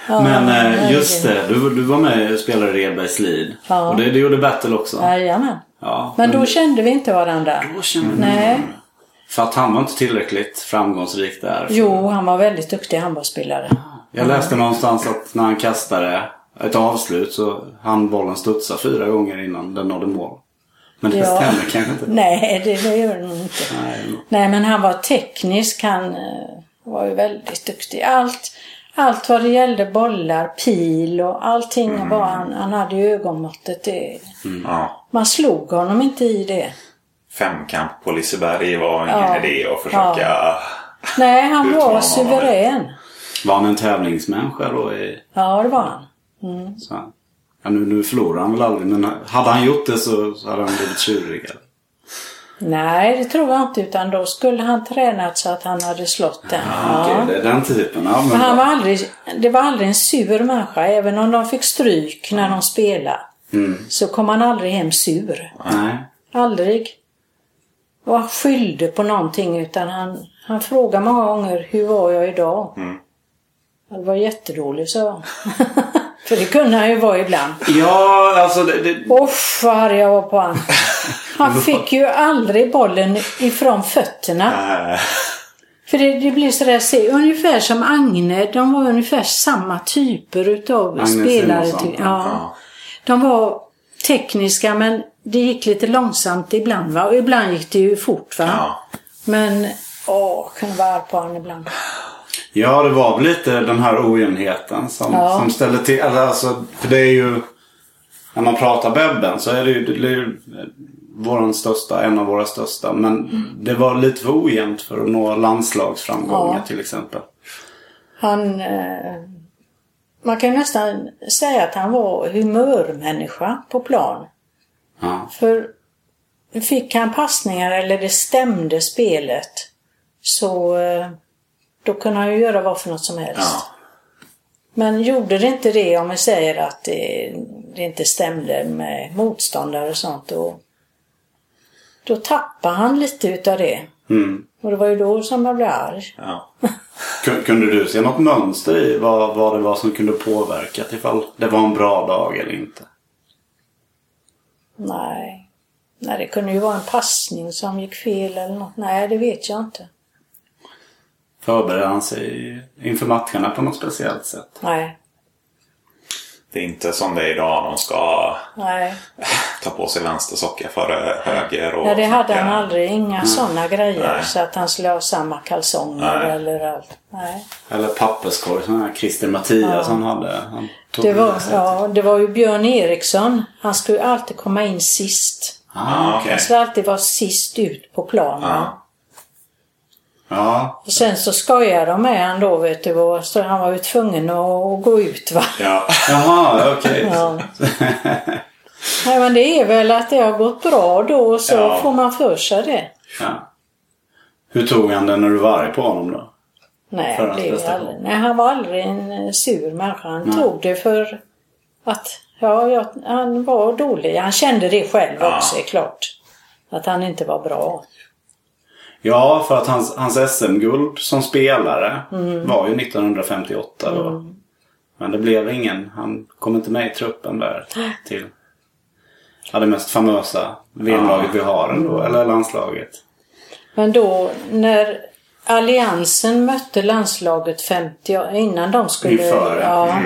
[SPEAKER 3] Ja,
[SPEAKER 1] Men eh, just det, du, du var med och spelade Redbergslid.
[SPEAKER 3] Ja.
[SPEAKER 1] Och det, det gjorde Battle också.
[SPEAKER 3] Jajamän.
[SPEAKER 1] Ja,
[SPEAKER 3] Men då kände vi inte varandra.
[SPEAKER 1] då kände ni
[SPEAKER 3] Nej.
[SPEAKER 1] varandra. För att han var inte tillräckligt framgångsrik där.
[SPEAKER 3] Jo, han var väldigt duktig handbollsspelare.
[SPEAKER 1] Jag läste någonstans att när han kastade ett avslut så hann bollen studsa fyra gånger innan den nådde mål. Men det
[SPEAKER 3] Ja.
[SPEAKER 1] stämmer kanske inte.
[SPEAKER 3] Nej, det, det gör det nog inte.
[SPEAKER 1] Nej.
[SPEAKER 3] Nej, men han var teknisk. Han eh, var ju väldigt duktig. Allt, allt vad det gällde bollar, pil och allting var han. Han hade ju ögonmåttet. Det,
[SPEAKER 2] Ja.
[SPEAKER 3] man slog honom inte i det.
[SPEAKER 2] Femkamp på Liseberg var ingen
[SPEAKER 3] Ja.
[SPEAKER 2] idé att försöka...
[SPEAKER 3] Nej, han var suverän.
[SPEAKER 1] Var han en tävlingsmänniska då? I,
[SPEAKER 3] Ja, det var han.
[SPEAKER 1] så, ja, nu, nu förlorar han väl aldrig men hade han gjort det så, hade han blivit tjurig. eller?
[SPEAKER 3] Nej, det tror jag inte. Utan då skulle han tränat så att han hade slått den.
[SPEAKER 1] Ja. Okej, det är den typen. Ja, men
[SPEAKER 3] Men han var aldrig, det var aldrig en sur människa. Även om de fick stryk när de spelade. Så kom han aldrig hem sur.
[SPEAKER 1] Nej.
[SPEAKER 3] Aldrig. Och han skyllde på någonting utan han, han frågade många gånger hur var jag idag? Ja, Det var jättedåligt så. För det kunde han ju vara ibland.
[SPEAKER 1] Ja, alltså det, det,
[SPEAKER 3] Usch vad arg jag var på han. Han fick ju aldrig bollen ifrån fötterna. För det, det blir sådär, se, ungefär som Agne, de var ungefär samma typer utav
[SPEAKER 1] Agnes
[SPEAKER 3] spelare.
[SPEAKER 1] Simonsson,
[SPEAKER 3] ty- Ja. De var tekniska men det gick lite långsamt ibland va? Och ibland gick det ju fort va?
[SPEAKER 2] ja.
[SPEAKER 3] Men, åh, kunde vara arg på honom ibland.
[SPEAKER 1] Ja, det var väl lite den här ojämnheten som,
[SPEAKER 3] Ja.
[SPEAKER 1] som ställde till. eller Alltså, för det är ju... När man pratar Bebben så är det ju, det är ju våran största, en av våra största. Men det var lite för ojämnt för att nå landslagsframgångar
[SPEAKER 3] Ja.
[SPEAKER 1] till exempel.
[SPEAKER 3] Han, eh, man kan nästan säga att han var humörmänniska på plan.
[SPEAKER 1] Ja.
[SPEAKER 3] För fick han passningar eller det stämde spelet så eh, då kunde han ju göra vad för något som helst.
[SPEAKER 2] Ja.
[SPEAKER 3] Men gjorde det inte det om vi säger att det, det inte stämde med motståndare och sånt då, då tappade han lite utav det.
[SPEAKER 1] Mm.
[SPEAKER 3] Och det var ju då som jag blev arg.
[SPEAKER 2] ja.
[SPEAKER 1] Kun- Kunde du se något mönster i vad, vad det var som kunde påverka ifall det var en bra dag eller inte?
[SPEAKER 3] Nej. Nej, det kunde ju vara en passning som gick fel eller något. Nej, det vet jag inte.
[SPEAKER 1] Förberedde han sig inför matcherna på något speciellt sätt?
[SPEAKER 3] Nej,
[SPEAKER 2] Det är inte som det är idag. De ska
[SPEAKER 3] nej.
[SPEAKER 2] ta på sig vänster socka före höger. Och
[SPEAKER 3] Nej, det hade han aldrig. Inga sådana grejer.
[SPEAKER 2] Nej.
[SPEAKER 3] Så att han skulle ha samma kalsonger
[SPEAKER 2] Nej.
[SPEAKER 3] eller allt. Nej.
[SPEAKER 1] Eller papperskorg som här Christer Mattias han hade. Han tog
[SPEAKER 3] Det var, ja, det var ju Björn Eriksson. Han skulle ju alltid komma in sist.
[SPEAKER 1] Ah, okej.
[SPEAKER 3] Han skulle alltid vara sist ut på planen.
[SPEAKER 2] Ja.
[SPEAKER 1] Ja.
[SPEAKER 3] Och sen så skojade de med han då vet du. Och så han var ju tvungen att gå ut va.
[SPEAKER 2] Ja.
[SPEAKER 1] Jaha, okej.
[SPEAKER 3] Ja. Nej men det är väl att det har gått bra då och så
[SPEAKER 2] Ja.
[SPEAKER 3] får man för sig det.
[SPEAKER 1] Ja. Hur tog han det när du var arg på honom då?
[SPEAKER 3] Nej, han blev aldrig, nej, han var aldrig en eh, sur människa. Han
[SPEAKER 1] Nej.
[SPEAKER 3] tog det för att ja, ja, han var dålig. Han kände det själv
[SPEAKER 2] Ja.
[SPEAKER 3] också, klart. Att han inte var bra.
[SPEAKER 1] Ja, för att hans, hans SM-guld som spelare var ju 1958 då. Men det blev ingen. Han kom inte med i truppen där till ja, det mest famösa VM-laget vi har ändå, eller landslaget.
[SPEAKER 3] Men då när Alliansen mötte landslaget 50 innan de skulle...
[SPEAKER 1] Inför, ja.
[SPEAKER 3] ja,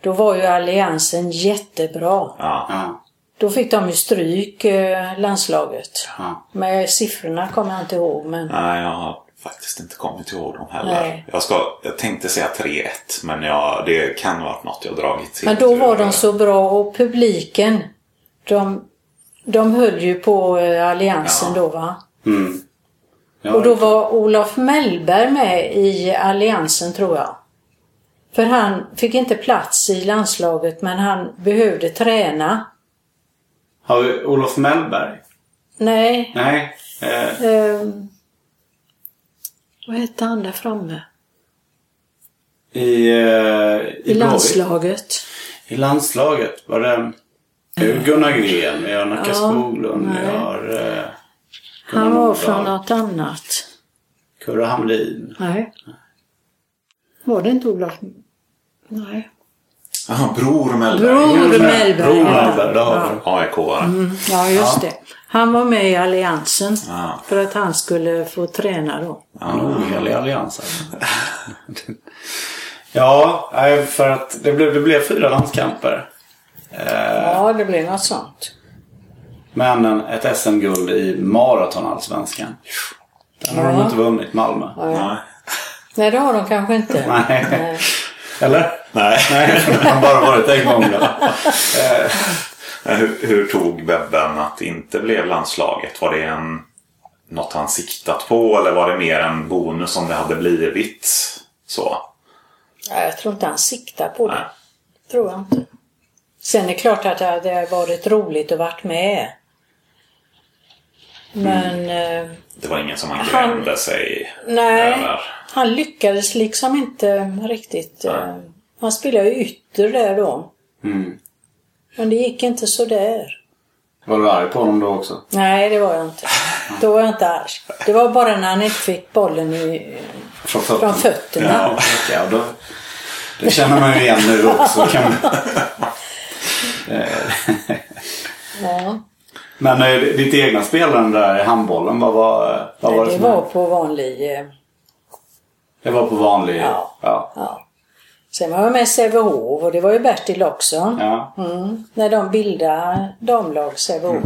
[SPEAKER 3] Då var ju Alliansen jättebra.
[SPEAKER 2] Ja.
[SPEAKER 3] Då fick de ju stryk, eh, landslaget.
[SPEAKER 1] ja.
[SPEAKER 3] Men siffrorna kommer jag inte ihåg. Men
[SPEAKER 2] Nej, jag har faktiskt inte kommit ihåg dem heller.
[SPEAKER 3] Nej.
[SPEAKER 2] Jag, ska, jag tänkte säga 3-1, men jag, det kan ha varit något jag dragit till.
[SPEAKER 3] Men då var de så bra och publiken, de, de höll ju på eh, alliansen
[SPEAKER 2] Ja.
[SPEAKER 3] då va?
[SPEAKER 1] Mm. ja
[SPEAKER 3] Och då var Olof Mellberg med i alliansen tror jag. För han fick inte plats i landslaget men han behövde träna.
[SPEAKER 1] Har vi Olof Mellberg?
[SPEAKER 3] Nej,
[SPEAKER 1] Nej. Eh,
[SPEAKER 3] ehm, vad hette han där framme?
[SPEAKER 1] I, eh,
[SPEAKER 3] I
[SPEAKER 1] Blåvitt.
[SPEAKER 3] landslaget.
[SPEAKER 1] I landslaget var det är Gunnar Gren, vi har Nacka
[SPEAKER 3] Ja,
[SPEAKER 1] Skoglund, vi har eh,
[SPEAKER 3] Han var från något annat.
[SPEAKER 1] Kurre Hamrin.
[SPEAKER 3] Nej. Var det inte Olof? Nej.
[SPEAKER 2] Aha, Bror Mellberg.
[SPEAKER 3] Bror Mellberg.
[SPEAKER 1] Bror
[SPEAKER 3] ja.
[SPEAKER 1] Mellberg, det har vi.
[SPEAKER 2] AIK-are.
[SPEAKER 3] Ja, just det. Han var med i alliansen
[SPEAKER 2] Ja.
[SPEAKER 3] för att han skulle få träna då.
[SPEAKER 1] En ohelig allians alltså. Ja, för att det blev, det blev fyra landskamper. Eh,
[SPEAKER 3] Ja, det blev något sånt.
[SPEAKER 1] Men en, ett SM-guld i maratonallsvenskan. Den har de
[SPEAKER 3] Ja.
[SPEAKER 1] inte vunnit, Malmö.
[SPEAKER 2] Nej.
[SPEAKER 3] Nej, det har de kanske inte.
[SPEAKER 1] Nej.
[SPEAKER 3] Nej.
[SPEAKER 1] Eller?
[SPEAKER 2] Nej.
[SPEAKER 1] Nej, det har bara varit en gång då.
[SPEAKER 2] Men Hur, hur tog Bebben att det inte blev landslaget? Var det en, något han siktat på eller var det mer en bonus om det hade blivit så?
[SPEAKER 3] Ja, jag tror inte han siktar på det.
[SPEAKER 2] Nej.
[SPEAKER 3] Tror jag inte. Sen är det klart att det hade varit roligt att varit med. Men eh,
[SPEAKER 2] Det var ingen som han
[SPEAKER 3] Han-
[SPEAKER 2] grämde sig
[SPEAKER 3] nej,
[SPEAKER 2] över?
[SPEAKER 3] han lyckades liksom inte riktigt. Eh, han spelade ju ytter där då.
[SPEAKER 1] Mm.
[SPEAKER 3] Men det gick inte så där.
[SPEAKER 1] Var du arg på honom då också?
[SPEAKER 3] Nej, det var jag inte. Då var jag inte arg. Det var bara när han inte fick bollen i,
[SPEAKER 1] Från fötterna?
[SPEAKER 3] från fötterna.
[SPEAKER 1] Ja, ja, då, det känner man ju igen nu också. Kan man...
[SPEAKER 3] Ja.
[SPEAKER 1] Men eh, ditt egna spelande där i handbollen, vad var, vad var
[SPEAKER 3] Nej,
[SPEAKER 1] det
[SPEAKER 3] det
[SPEAKER 1] som
[SPEAKER 3] var på vanlig... eh,
[SPEAKER 1] Det var på vanlig...
[SPEAKER 3] Ja.
[SPEAKER 1] Ja.
[SPEAKER 3] Ja. Sen var jag med Sävehof och det var ju Bertil också.
[SPEAKER 1] ja.
[SPEAKER 3] Mm. När de bildade damlag Sävehof.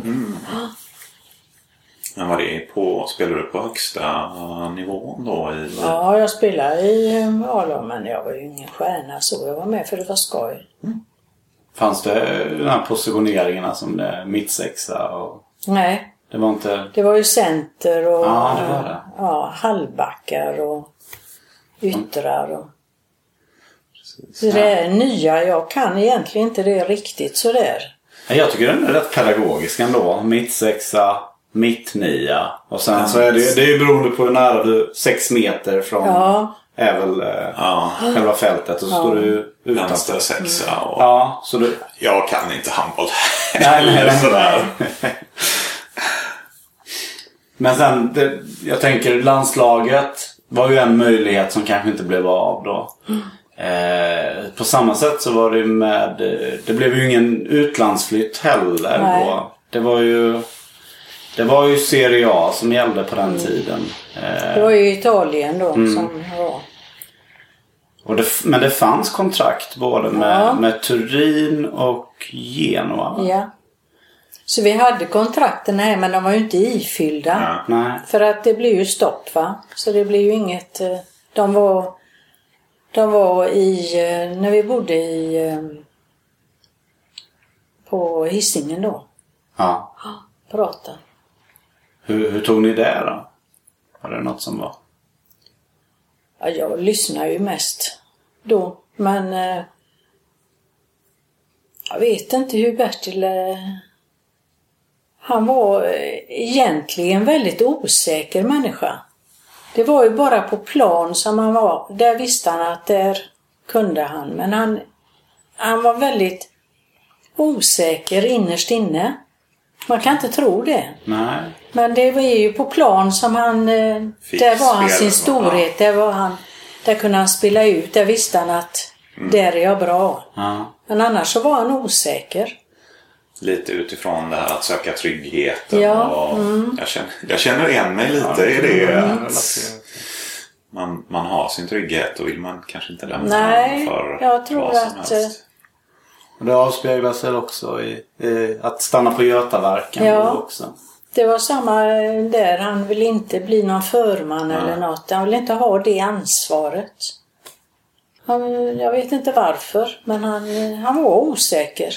[SPEAKER 2] Men var det på, spelade du på högsta nivån då? I,
[SPEAKER 3] Ja, jag spelade i eh, A-lag men jag var ju ingen stjärna så. Jag var med för det var skoj.
[SPEAKER 1] Fanns det de här positioneringarna som det, mittsexa och...
[SPEAKER 3] Nej,
[SPEAKER 1] Det var inte...
[SPEAKER 3] det var ju center och
[SPEAKER 1] Ja, det det.
[SPEAKER 3] ja, halvbackar och yttrar. Och... Så det är nya, jag kan egentligen inte det riktigt sådär.
[SPEAKER 1] Jag tycker den är rätt pedagogisk ändå. Mittsexa, mittnia. Och sen så är det, det är ju beroende på hur nära du... Sex meter från...
[SPEAKER 3] Ja.
[SPEAKER 1] Är väl eh,
[SPEAKER 2] Ja,
[SPEAKER 1] själva fältet. Och så står du utanför.
[SPEAKER 2] vänster sexa och...
[SPEAKER 1] Ja, så du...
[SPEAKER 2] Jag kan inte handboll.
[SPEAKER 1] Nej, nej, nej.
[SPEAKER 2] Sådär.
[SPEAKER 1] Men sen, det, jag tänker landslaget var ju en möjlighet som kanske inte blev av då. Eh, på samma sätt så var det med, det blev ju ingen utlandsflytt heller
[SPEAKER 3] Nej.
[SPEAKER 1] då. Det var ju, det var ju Serie A som gällde på den tiden. Eh,
[SPEAKER 3] Det var ju Italien då
[SPEAKER 1] Mm.
[SPEAKER 3] som var.
[SPEAKER 1] och det, men det fanns kontrakt både med,
[SPEAKER 3] Ja.
[SPEAKER 1] med Turin och Genoa.
[SPEAKER 3] Ja. Så vi hade kontrakten här men de var ju inte ifyllda.
[SPEAKER 2] Ja.
[SPEAKER 1] Nej.
[SPEAKER 3] För att det blev ju stopp va. Så det blev ju inget. eh, De var, de var i, eh, när vi bodde i eh, på Hisingen då.
[SPEAKER 1] Ja.
[SPEAKER 3] Prata.
[SPEAKER 1] Hur, hur tog ni det då? Var det något som var?
[SPEAKER 3] Ja, jag lyssnar ju mest då. Men eh, jag vet inte hur Bertil... Eh, han var eh, egentligen väldigt osäker människa. Det var ju bara på plan som han var. Där visste han att där kunde han. Men han, han var väldigt osäker innerst inne. Man kan inte tro det.
[SPEAKER 1] Nej.
[SPEAKER 3] Men det var ju på plan som han... eh,
[SPEAKER 2] Fick
[SPEAKER 3] Där var han sin storhet. Där, var han, där kunde han spela ut. Där visste han att där är jag bra.
[SPEAKER 1] Ja.
[SPEAKER 3] Men annars så var han osäker.
[SPEAKER 2] Lite utifrån det här att söka tryggheten.
[SPEAKER 3] Ja, mm.
[SPEAKER 2] och jag, känner, jag känner igen mig lite i det. Att man, man har sin trygghet och vill man kanske inte lämna
[SPEAKER 3] Nej,
[SPEAKER 2] den för
[SPEAKER 3] jag tror
[SPEAKER 2] vad som
[SPEAKER 3] att,
[SPEAKER 2] helst.
[SPEAKER 1] Och det avspeglar sig också i, i att stanna på Götaverken
[SPEAKER 3] Ja.
[SPEAKER 1] också.
[SPEAKER 3] Det var samma där. Han ville inte bli någon förman eller något. Han ville inte ha det ansvaret. Han, jag vet inte varför, men han, han var osäker.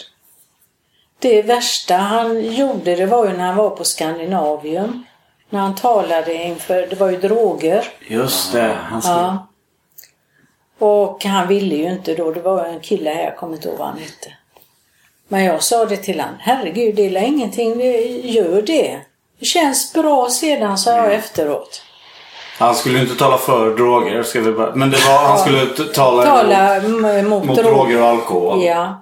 [SPEAKER 3] Det värsta han gjorde det var ju när han var på Skandinavium. När han talade inför, det var ju droger.
[SPEAKER 1] Just det. Han
[SPEAKER 3] Ja. Och han ville ju inte då. Det var en kille här, jag kommer inte ihåg vad han hette. Men jag sa det till han. Herregud, det är ingenting. Gör det. Det känns bra sedan, sa jag efteråt.
[SPEAKER 1] Han skulle ju inte tala för droger. Ska vi bara, men det var, han skulle tala,
[SPEAKER 3] Tala mot,
[SPEAKER 1] mot
[SPEAKER 3] droger.
[SPEAKER 1] droger och alkohol.
[SPEAKER 3] Ja.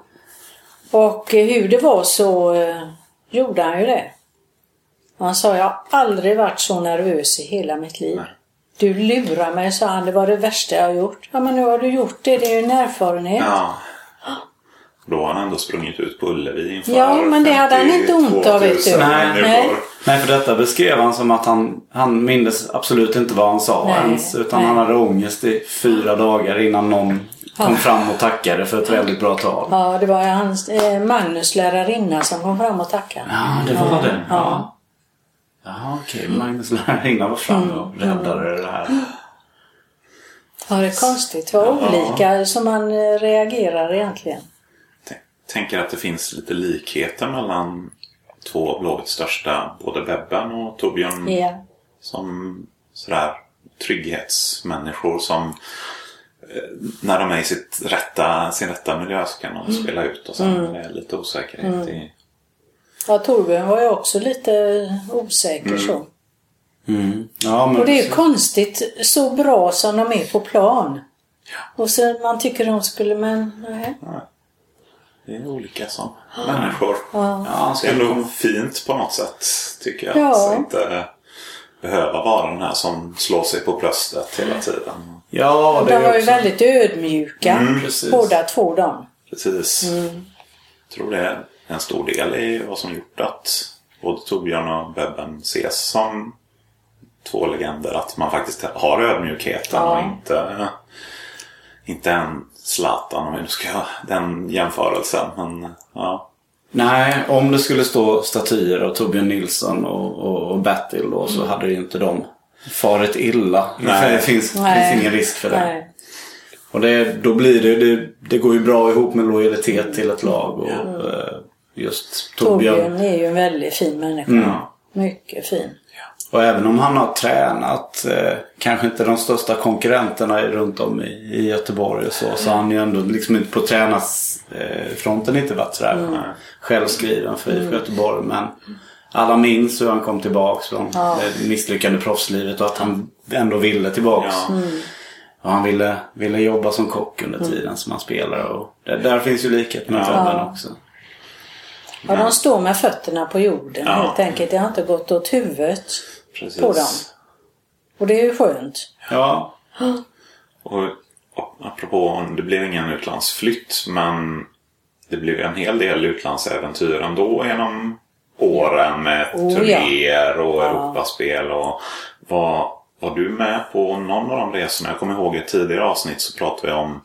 [SPEAKER 3] Och eh, hur det var så eh, gjorde han ju det. Han sa, jag har aldrig varit så nervös i hela mitt liv.
[SPEAKER 2] Nej.
[SPEAKER 3] Du lurar mig, sa han. Det var det värsta jag har gjort. Ja, men nu har du gjort det. Det är ju en erfarenhet.
[SPEAKER 2] Ja. Då har han ändå sprungit ut på Ullevi inför
[SPEAKER 3] Ja, men det hade han inte ont av, vet du.
[SPEAKER 2] 52 000
[SPEAKER 1] Nej.
[SPEAKER 2] människor.
[SPEAKER 1] Nej, för detta beskrev han som att han, han mindes absolut inte vad han sa
[SPEAKER 3] Nej,
[SPEAKER 1] ens. Utan
[SPEAKER 3] nej.
[SPEAKER 1] han hade ångest i fyra dagar innan någon kom fram och tackade för ett väldigt bra tal.
[SPEAKER 3] Ja, det var hans eh, Magnus lärarinna som kom fram och tackade.
[SPEAKER 1] Ja, det var det.
[SPEAKER 3] Ja.
[SPEAKER 1] Ja. Okej. Magnus lärarinna var framme och räddade det här.
[SPEAKER 3] Ja, det är konstigt. Det var olika som man eh, reagerar egentligen.
[SPEAKER 2] Tänk- Tänker att det finns lite likheter mellan två av Blåvitts största, både Bebben och Torbjörn
[SPEAKER 3] Ja.
[SPEAKER 2] som sådär trygghetsmänniskor som när de är i sitt rätta, sin rätta miljö så kan de spela ut och sen
[SPEAKER 3] Mm.
[SPEAKER 2] är det lite osäkerhet i...
[SPEAKER 3] Ja, Torbjörn var ju också lite osäker så.
[SPEAKER 1] Mm. Ja, men
[SPEAKER 3] Och det är konstigt så bra som de är på plan. Och så man tycker de skulle, men nej.
[SPEAKER 2] Det är olika som människor.
[SPEAKER 3] Ja.
[SPEAKER 1] Ja,
[SPEAKER 2] är
[SPEAKER 1] ska
[SPEAKER 2] ändå fint på något sätt tycker jag.
[SPEAKER 3] Ja.
[SPEAKER 2] Att inte behöva vara den här som slår sig på bröstet hela tiden.
[SPEAKER 1] Ja, det
[SPEAKER 3] De var ju
[SPEAKER 1] också...
[SPEAKER 3] väldigt ödmjuka,
[SPEAKER 1] precis.
[SPEAKER 3] båda två de.
[SPEAKER 2] Precis.
[SPEAKER 3] Mm.
[SPEAKER 2] Jag tror det är en stor del i vad som gjort att både Torbjörn och Bebben ses som två legender. Att man faktiskt har ödmjukheten
[SPEAKER 3] Ja.
[SPEAKER 2] och inte, inte en Zlatan om vi nu ska den jämförelsen. Men ja,
[SPEAKER 1] Nej, om det skulle stå statyer av Torbjörn Nilsson och, och, och Bertil då så hade ju inte de farit illa.
[SPEAKER 2] Nej.
[SPEAKER 1] Det finns,
[SPEAKER 3] Nej.
[SPEAKER 1] finns ingen risk för det.
[SPEAKER 3] Nej.
[SPEAKER 1] Och det, då blir det, det, det går ju bra ihop med lojalitet till ett lag och eh, just Torbjörn.
[SPEAKER 3] Torbjörn är ju en väldigt fin människa.
[SPEAKER 1] Mm.
[SPEAKER 3] Mycket fin.
[SPEAKER 1] Och även om han har tränat eh, kanske inte de största konkurrenterna runt om i, i Göteborg och så. Så har han ju ändå liksom inte på tränarfronten inte varit sådär
[SPEAKER 3] Mm.
[SPEAKER 1] självskriven för IFK Göteborg. Men alla minns hur han kom tillbaks från
[SPEAKER 3] Ja.
[SPEAKER 1] det misslyckande proffslivet och att han ändå ville tillbaks.
[SPEAKER 2] Ja.
[SPEAKER 3] Mm.
[SPEAKER 1] Och han ville, ville jobba som kock under tiden som han spelade. Och där, där finns ju likhet med Tobben också.
[SPEAKER 3] Ja, de står med fötterna på jorden
[SPEAKER 2] Ja.
[SPEAKER 3] helt enkelt. Det har inte gått åt huvudet
[SPEAKER 2] precis.
[SPEAKER 3] på dem. Och det är ju skönt.
[SPEAKER 1] Ja,
[SPEAKER 2] Och, och apropå, det blev ingen utlandsflytt men det blev en hel del utlandsäventyr ändå genom åren med
[SPEAKER 3] Oh, ja.
[SPEAKER 2] turnéer och
[SPEAKER 3] Ja.
[SPEAKER 2] Europaspel. Och var, var du med på någon av de resorna? Jag kommer ihåg i ett tidigare avsnitt så pratade vi om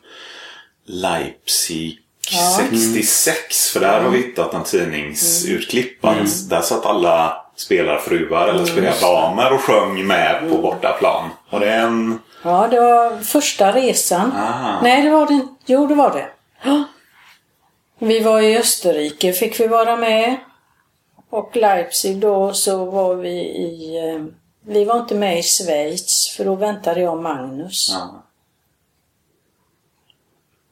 [SPEAKER 2] Leipzig
[SPEAKER 3] Ja.
[SPEAKER 2] 66. För där har vi hittat en tidningsutklipp. att Där satt alla spelarfruar eller spelardamer och sjöng med på bortaplan. Och det en...
[SPEAKER 3] Ja, det var första resan.
[SPEAKER 2] Ah.
[SPEAKER 3] Nej, det var det inte. Jo, det var det. Vi var i Österrike, fick vi vara med. Och Leipzig då så var vi i... eh, Vi var inte med i Schweiz för då väntade jag Magnus.
[SPEAKER 2] Ja.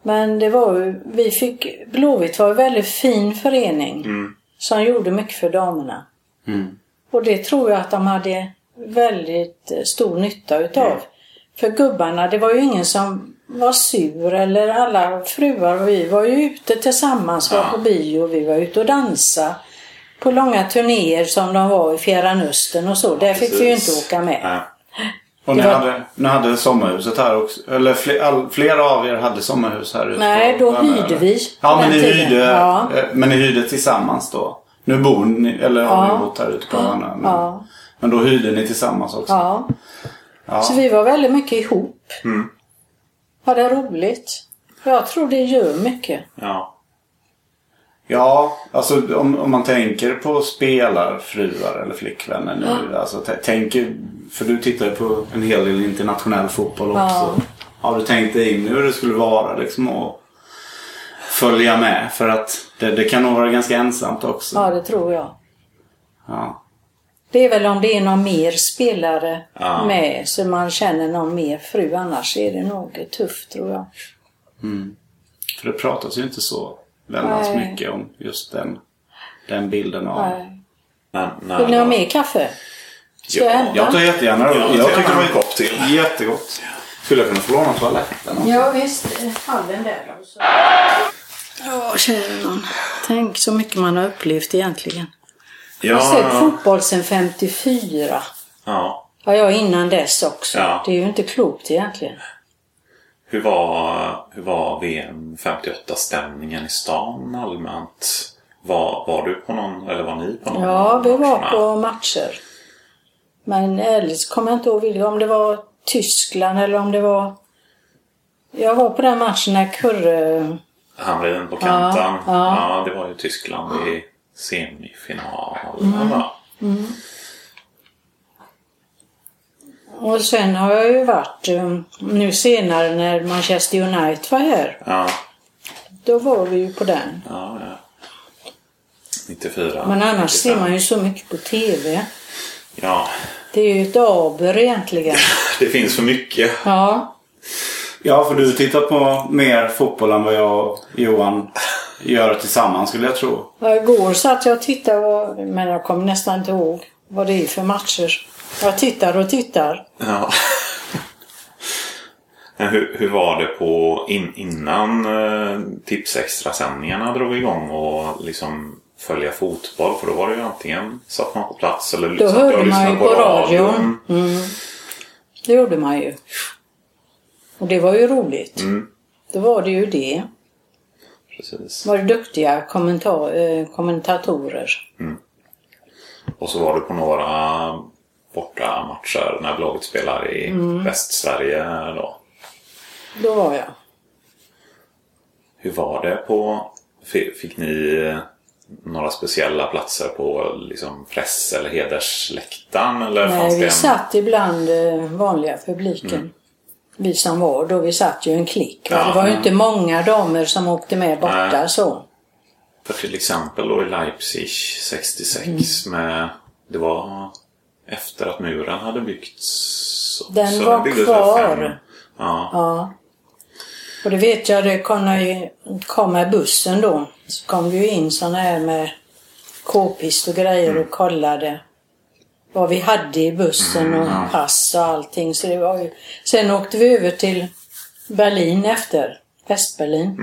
[SPEAKER 3] Men det var ju, vi fick, Blåvitt var en väldigt fin förening
[SPEAKER 2] Mm.
[SPEAKER 3] som gjorde mycket för damerna.
[SPEAKER 1] Mm.
[SPEAKER 3] Och det tror jag att de hade väldigt eh, stor nytta utav. För gubbarna, det var ju ingen som var sur eller alla fruar och vi var ju ute tillsammans, var på bio, vi var ute och dansa på långa turnéer som de var i Fjärran Östern och så. Där fick vi ju inte åka med.
[SPEAKER 2] Nej.
[SPEAKER 1] Och ni
[SPEAKER 3] Det var-
[SPEAKER 1] hade, ni hade sommarhuset här också? Eller fler, all, flera av er hade sommarhus här ute?
[SPEAKER 3] Nej, då hyrde
[SPEAKER 1] eller?
[SPEAKER 3] vi
[SPEAKER 1] Ja, men ni, hyrde,
[SPEAKER 3] Ja.
[SPEAKER 1] eh, men ni hyrde tillsammans då? Nu bor ni, eller har
[SPEAKER 3] Ja.
[SPEAKER 1] ni bott här ute på Värmö? Men,
[SPEAKER 3] Ja.
[SPEAKER 1] men då hyrde ni tillsammans också?
[SPEAKER 3] Ja.
[SPEAKER 1] Ja.
[SPEAKER 3] Så vi var väldigt mycket ihop.
[SPEAKER 2] Mm.
[SPEAKER 3] Hade roligt. Jag tror det gör mycket.
[SPEAKER 2] Ja.
[SPEAKER 1] Ja, alltså om, om man tänker på spelarfruar eller flickvänner nu. Alltså, t- tänker, för du tittar ju på en hel del internationell fotboll också.
[SPEAKER 3] Ja.
[SPEAKER 1] Har du tänkt dig in hur det skulle vara liksom att följa med? För att det, det kan nog vara ganska ensamt också.
[SPEAKER 3] Ja, det tror jag.
[SPEAKER 1] Ja.
[SPEAKER 3] Det är väl om det är någon mer spelare
[SPEAKER 2] Ja.
[SPEAKER 3] med så man känner någon mer fru. Annars är det nog tufft tror jag.
[SPEAKER 1] För det pratas ju inte så väldigt
[SPEAKER 3] Nej.
[SPEAKER 1] mycket om just den, den bilden av...
[SPEAKER 3] Nej.
[SPEAKER 2] När,
[SPEAKER 3] Vill ni ha mer kaffe? Ska jag hämta?
[SPEAKER 1] Jag tar jättegärna
[SPEAKER 2] Jag
[SPEAKER 1] Jag,
[SPEAKER 2] tar
[SPEAKER 1] tycker det var
[SPEAKER 2] en kopp till.
[SPEAKER 1] jättegott. Skulle jag kunna få låna toaletten?
[SPEAKER 3] Ja visst, hallen där då. så. Ja, kära nån. Tänk så mycket man har upplevt egentligen. Jag har sett
[SPEAKER 2] Ja,
[SPEAKER 3] fotboll sedan 54.
[SPEAKER 2] ja.
[SPEAKER 3] Ja, jag innan dess också.
[SPEAKER 2] Ja.
[SPEAKER 3] Det är ju inte klokt egentligen.
[SPEAKER 2] Hur var, hur var VM 58-stämningen i stan allmänt? Var, var du på någon, eller var ni på någon?
[SPEAKER 3] Ja, vi var
[SPEAKER 2] matcherna?
[SPEAKER 3] på matcher. Men ärligt så kommer jag inte ihåg vilka- om det var Tyskland eller om det var... Jag var på den matchen när Kurre...
[SPEAKER 2] Hamrin på kanten.
[SPEAKER 3] Ja,
[SPEAKER 2] Ja,
[SPEAKER 3] ja.
[SPEAKER 2] det var ju Tyskland i semifinal.
[SPEAKER 3] Mm.
[SPEAKER 2] va?
[SPEAKER 3] Och sen har jag ju varit eh, nu senare när Manchester United var här.
[SPEAKER 2] Ja,
[SPEAKER 3] Då var vi ju på den.
[SPEAKER 2] ja, ja. 94.
[SPEAKER 3] Men annars
[SPEAKER 2] 95.
[SPEAKER 3] ser man ju så mycket på TV.
[SPEAKER 2] Ja,
[SPEAKER 3] Det är ju ett aber egentligen.
[SPEAKER 2] det finns för mycket.
[SPEAKER 3] Ja.
[SPEAKER 1] Ja, för du tittar på mer fotboll än vad jag och Johan gör tillsammans skulle jag tro.
[SPEAKER 3] Ja, Igår satt jag och tittade, och, men jag kommer nästan inte ihåg vad det är för matcher. Jag tittar och tittar.
[SPEAKER 2] Ja. Men hur, hur var det på in, innan eh, Tipsextra-sändningarna drog igång och liksom följa fotboll? För då var det ju antingen satt man på plats eller
[SPEAKER 3] Då
[SPEAKER 2] jag
[SPEAKER 3] hörde man ju på radion. Mm. Det gjorde man ju. Och det var ju roligt.
[SPEAKER 2] Mm.
[SPEAKER 3] Då var det ju det.
[SPEAKER 2] Precis.
[SPEAKER 3] var det duktiga kommenta- eh, kommentatorer.
[SPEAKER 2] Och så var du på några borta matcher när laget spelar i
[SPEAKER 3] Mm.
[SPEAKER 2] Västsverige då.
[SPEAKER 3] Då var jag.
[SPEAKER 2] Hur var det på... fi- Fick ni eh, några speciella platser på liksom press eller hedersläktaren? Eller fanns
[SPEAKER 3] Nej,
[SPEAKER 2] det
[SPEAKER 3] vi
[SPEAKER 2] en...
[SPEAKER 3] satt ibland eh, vanliga publiken. Vi som var då, vi satt ju en klick.
[SPEAKER 2] Ja.
[SPEAKER 3] Det var ju inte många damer som åkte med borta
[SPEAKER 2] Nej.
[SPEAKER 3] så.
[SPEAKER 2] För till exempel då i Leipzig 66
[SPEAKER 3] Mm.
[SPEAKER 2] med... Det var efter att muren hade byggts. också.
[SPEAKER 3] Den var
[SPEAKER 2] byggdes
[SPEAKER 3] kvar.
[SPEAKER 2] fem- Ja.
[SPEAKER 3] Ja. Och det vet jag, det kom, ju, kom med bussen då. Så kom det ju in såna här med k-pist och grejer och kollade vad vi hade i bussen och pass och allting. Så det var ju... Sen åkte vi över till Berlin efter. Västberlin.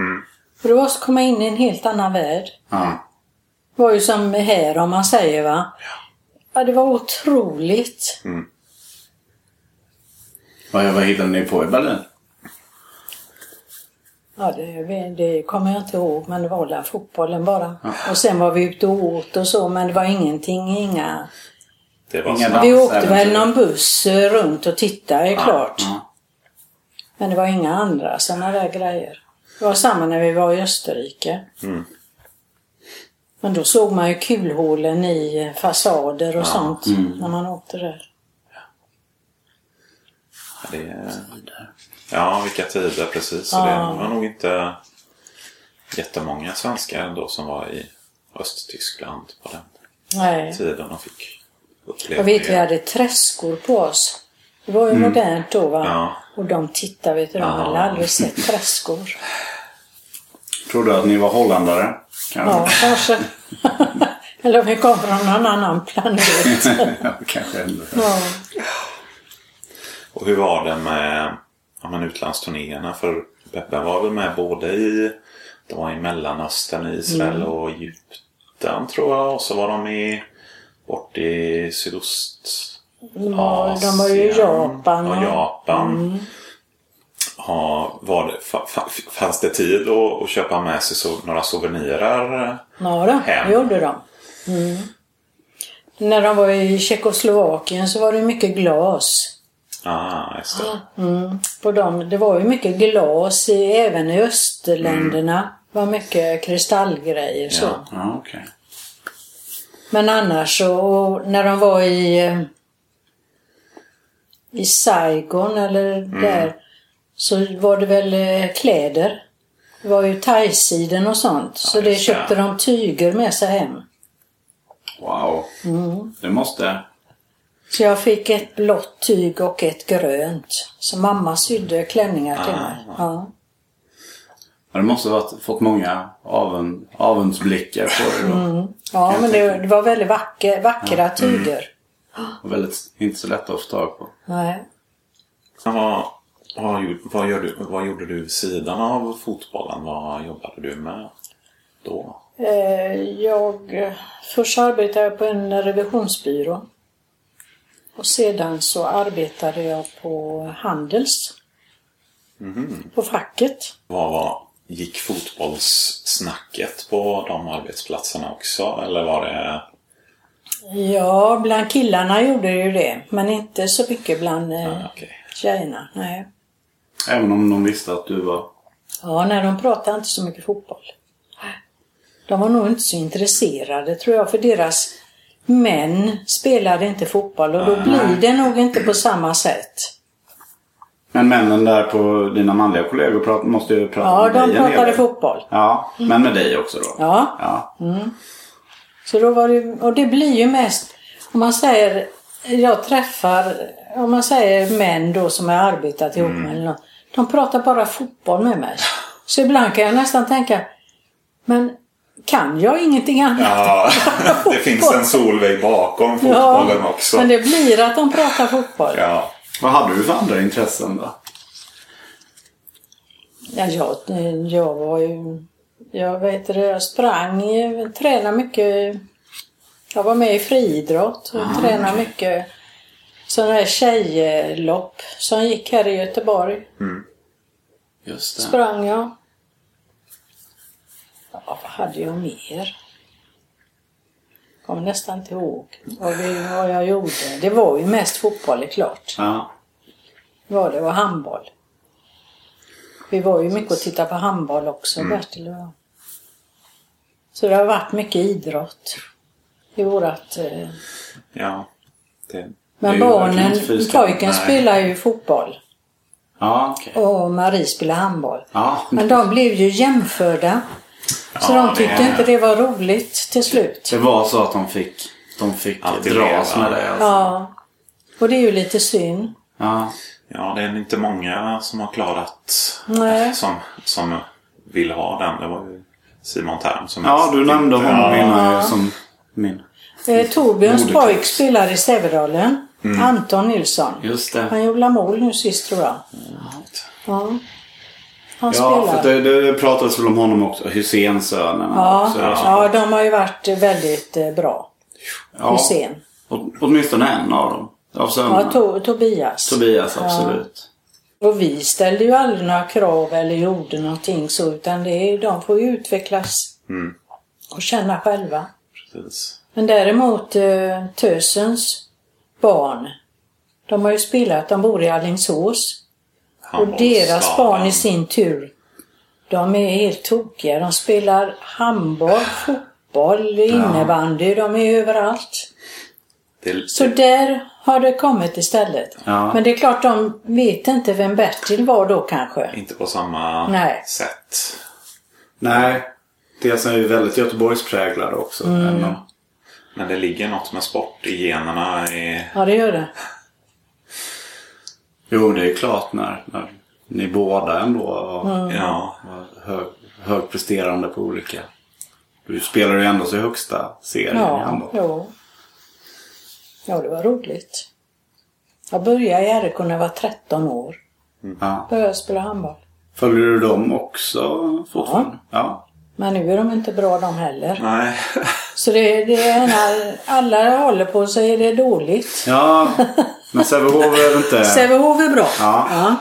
[SPEAKER 3] Och det var att komma in i en helt annan värld.
[SPEAKER 1] Ja.
[SPEAKER 3] Det var ju som här om man säger va. Ja, det var otroligt.
[SPEAKER 1] Vad, vad hittade ni på i Berlin?
[SPEAKER 3] Ja, det, det kommer jag inte ihåg, men det var väl fotbollen bara. Och sen var vi ute och åt och så, men det var ingenting, inga...
[SPEAKER 2] Det var
[SPEAKER 1] Inga
[SPEAKER 3] Vi åkte väl någon buss runt och tittade, är klart.
[SPEAKER 1] Ja.
[SPEAKER 3] Men det var inga andra sådana där grejer. Det var samma när vi var i Österrike.
[SPEAKER 2] Mm.
[SPEAKER 3] Men då såg man ju kulhålen i eh, fasader och sånt när man åkte där.
[SPEAKER 2] Ja, det, ja, vilka tider precis. Så
[SPEAKER 3] Ja.
[SPEAKER 2] Det var nog inte jättemånga svenskar ändå som var i Östtyskland på den
[SPEAKER 3] Nej.
[SPEAKER 2] tiden och fick uppleva
[SPEAKER 3] Jag vet
[SPEAKER 2] det.
[SPEAKER 3] vi hade träskor på oss. Det var ju modernt då va?
[SPEAKER 2] Ja.
[SPEAKER 3] Och de tittade, vet du, de
[SPEAKER 2] Ja.
[SPEAKER 3] hade aldrig sett träskor.
[SPEAKER 1] Trodde att ni var holländare? Kanske.
[SPEAKER 3] Ja, kanske. Eller vi kom från någon annan planet.
[SPEAKER 1] ja, kanske ändå.
[SPEAKER 3] ja.
[SPEAKER 2] Och hur var det med ja, men utlandsturnéerna? För Beppe var väl med både i, de var i Mellanöstern, Israel
[SPEAKER 3] Mm.
[SPEAKER 2] och Egypten tror jag. Och så var de i, bort i sydost
[SPEAKER 3] Ja, de var ju i Japan.
[SPEAKER 2] Och
[SPEAKER 3] och-
[SPEAKER 2] Japan. Ja, var det, fa- fa- fanns det tid att, att köpa med sig så, några souvenirer?
[SPEAKER 3] Ja, då,
[SPEAKER 2] Hem.
[SPEAKER 3] det gjorde de. Mm. När de var i Tjeckoslovakien så var det mycket glas.
[SPEAKER 2] Ah, just det.
[SPEAKER 3] Mm. På dem. Det var ju mycket glas i, även i östländerna. Det var mycket kristallgrejer så.
[SPEAKER 2] Ja.
[SPEAKER 1] Ja, okej.
[SPEAKER 3] Men annars så, när de var i, eh, i Saigon eller där så var det väl eh, kläder. Var ju thaisiden och sånt. så det köpte de tyger med sig hem.
[SPEAKER 1] Wow. Det måste...
[SPEAKER 3] Så jag fick ett blått tyg och ett grönt. Så mamma sydde klänningar till
[SPEAKER 2] Ah.
[SPEAKER 3] mig. Ja.
[SPEAKER 1] Ja, det måste ha varit, fått många avund, avundsblickar på det då.
[SPEAKER 3] Mm. Ja, men det, det var väldigt vacker, vackra tyger.
[SPEAKER 1] Och väldigt, inte så lätt att få tag på.
[SPEAKER 3] Nej.
[SPEAKER 2] Men Vad, vad, gjorde- vad, gör du, vad gjorde du vid sidan av fotbollen? Vad jobbade du med då?
[SPEAKER 3] Eh, Jag, först arbetade jag på en revisionsbyrå. Och sedan så arbetade jag på Handels. På facket.
[SPEAKER 2] Vad var, gick fotbollssnacket på de arbetsplatserna också? Eller var det...
[SPEAKER 3] Ja, bland killarna gjorde det ju det. Men inte så mycket bland eh,
[SPEAKER 2] Ah, okej.
[SPEAKER 3] tjejerna. Nej.
[SPEAKER 1] Även om de visste att du var...
[SPEAKER 3] Ja, nej, de pratade inte så mycket fotboll. De var nog inte så intresserade tror jag, för deras män spelade inte fotboll och då blir det nog inte på samma sätt.
[SPEAKER 1] Men männen där på dina manliga kollegor prat, måste ju prata
[SPEAKER 3] Ja,
[SPEAKER 1] med dig
[SPEAKER 3] de
[SPEAKER 1] en hel
[SPEAKER 3] pratade fotboll.
[SPEAKER 1] Ja, men med dig också då?
[SPEAKER 3] Ja,
[SPEAKER 1] Ja.
[SPEAKER 3] så då var det, och det blir ju mest, om man säger, jag träffar, om man säger män då som jag arbetat ihop med eller något, de pratar bara fotboll med mig. Så ibland kan jag nästan tänka, men kan jag ingenting annat?
[SPEAKER 2] Ja, det finns en Solveig bakom fotbollen också.
[SPEAKER 3] Men det blir att de pratar fotboll.
[SPEAKER 2] Ja.
[SPEAKER 1] Vad hade du för andra intressen då?
[SPEAKER 3] Ja, jag, jag var ju... Jag vet det, jag sprang, tränade mycket. Jag var med i friidrott och tränade mycket sådana här tjejlopp som gick här i Göteborg.
[SPEAKER 1] Just det.
[SPEAKER 3] Sprang jag. Ja, vad hade jag mer? Kommer nästan inte ihåg vad, vad jag gjorde. Det var ju mest fotboll, är klart.
[SPEAKER 1] Ja.
[SPEAKER 3] var det och handboll. Vi var ju mycket och tittade på handboll också, Bertil och jag. Så det har varit mycket idrott i vårat... Eh...
[SPEAKER 2] ja. Det,
[SPEAKER 1] Det
[SPEAKER 3] Men barnen, pojken
[SPEAKER 2] Nej.
[SPEAKER 3] spelar ju fotboll
[SPEAKER 1] Ja, okej.
[SPEAKER 3] och Marie spelar handboll.
[SPEAKER 1] Ja.
[SPEAKER 3] Men de blev ju jämförda. Så
[SPEAKER 2] Ja,
[SPEAKER 3] de tyckte
[SPEAKER 2] det-
[SPEAKER 3] inte det var roligt till slut.
[SPEAKER 1] Det var så att de fick, de fick
[SPEAKER 2] Alltid
[SPEAKER 1] dras med det. Alltså.
[SPEAKER 3] Ja. Och det är ju lite synd.
[SPEAKER 1] Ja.
[SPEAKER 2] ja, det är inte många som har klarat
[SPEAKER 3] Nej.
[SPEAKER 2] som, som vill ha den. Det var ju Simon Tern som
[SPEAKER 1] ja, du nämnde honom
[SPEAKER 2] Ja.
[SPEAKER 1] innan ju som min.
[SPEAKER 3] Eh, Torbjörns pojk spelar i Sävedalen. Anton Nilsson.
[SPEAKER 1] Just det.
[SPEAKER 3] Han gjorde mål nu sist tror jag. Ja. Han
[SPEAKER 1] Ja,
[SPEAKER 3] spelar.
[SPEAKER 1] för det, det, pratades väl om honom också. Hysénsönerna
[SPEAKER 3] Ja,
[SPEAKER 1] också.
[SPEAKER 3] ja, de har ju varit väldigt eh, bra.
[SPEAKER 1] Ja,
[SPEAKER 3] Hysén.
[SPEAKER 1] å- åtminstone en av dem. Av sönerna.
[SPEAKER 3] Ja, to, Tobias.
[SPEAKER 1] Tobias, absolut.
[SPEAKER 3] Och vi ställde ju aldrig några krav eller gjorde någonting så utan det är, de får ju utvecklas
[SPEAKER 2] Mm.
[SPEAKER 3] och känna själva.
[SPEAKER 2] Precis.
[SPEAKER 3] Men däremot eh, Tösens barn, de har ju spelat, de bor i Alingsås. Och deras barn i sin tur, de är helt tokiga. De spelar handboll, fotboll, innebandy, de är överallt.
[SPEAKER 2] Det,
[SPEAKER 3] Så där har det kommit istället.
[SPEAKER 1] Ja.
[SPEAKER 3] Men det är klart, de vet inte vem Bertil var då kanske.
[SPEAKER 2] inte på samma
[SPEAKER 3] Nej.
[SPEAKER 2] sätt.
[SPEAKER 1] Nej. Dels är ju väldigt Göteborgspräglade också.
[SPEAKER 3] Mm.
[SPEAKER 2] Men det ligger något med sport i generna. I,
[SPEAKER 3] Ja, det gör det.
[SPEAKER 1] Jo, det är klart när, när ni båda ändå var,
[SPEAKER 3] Mm.
[SPEAKER 2] ja,
[SPEAKER 1] var hög, högpresterande på olika Du spelar ju ändå så i högsta serien i
[SPEAKER 3] Ja,
[SPEAKER 1] handboll.
[SPEAKER 3] jo. Ja, det var roligt. Jag började i RIK när jag var 13 år.
[SPEAKER 1] Ja.
[SPEAKER 3] Började spela handboll.
[SPEAKER 1] Följer du dem också fortfarande? Ja.
[SPEAKER 3] Men nu är de inte bra de heller.
[SPEAKER 2] Nej.
[SPEAKER 3] Så det, det är när alla håller på så är det dåligt.
[SPEAKER 1] Ja, men Sävehof är inte...
[SPEAKER 3] Sävehof är bra.
[SPEAKER 1] Ja.
[SPEAKER 3] ja.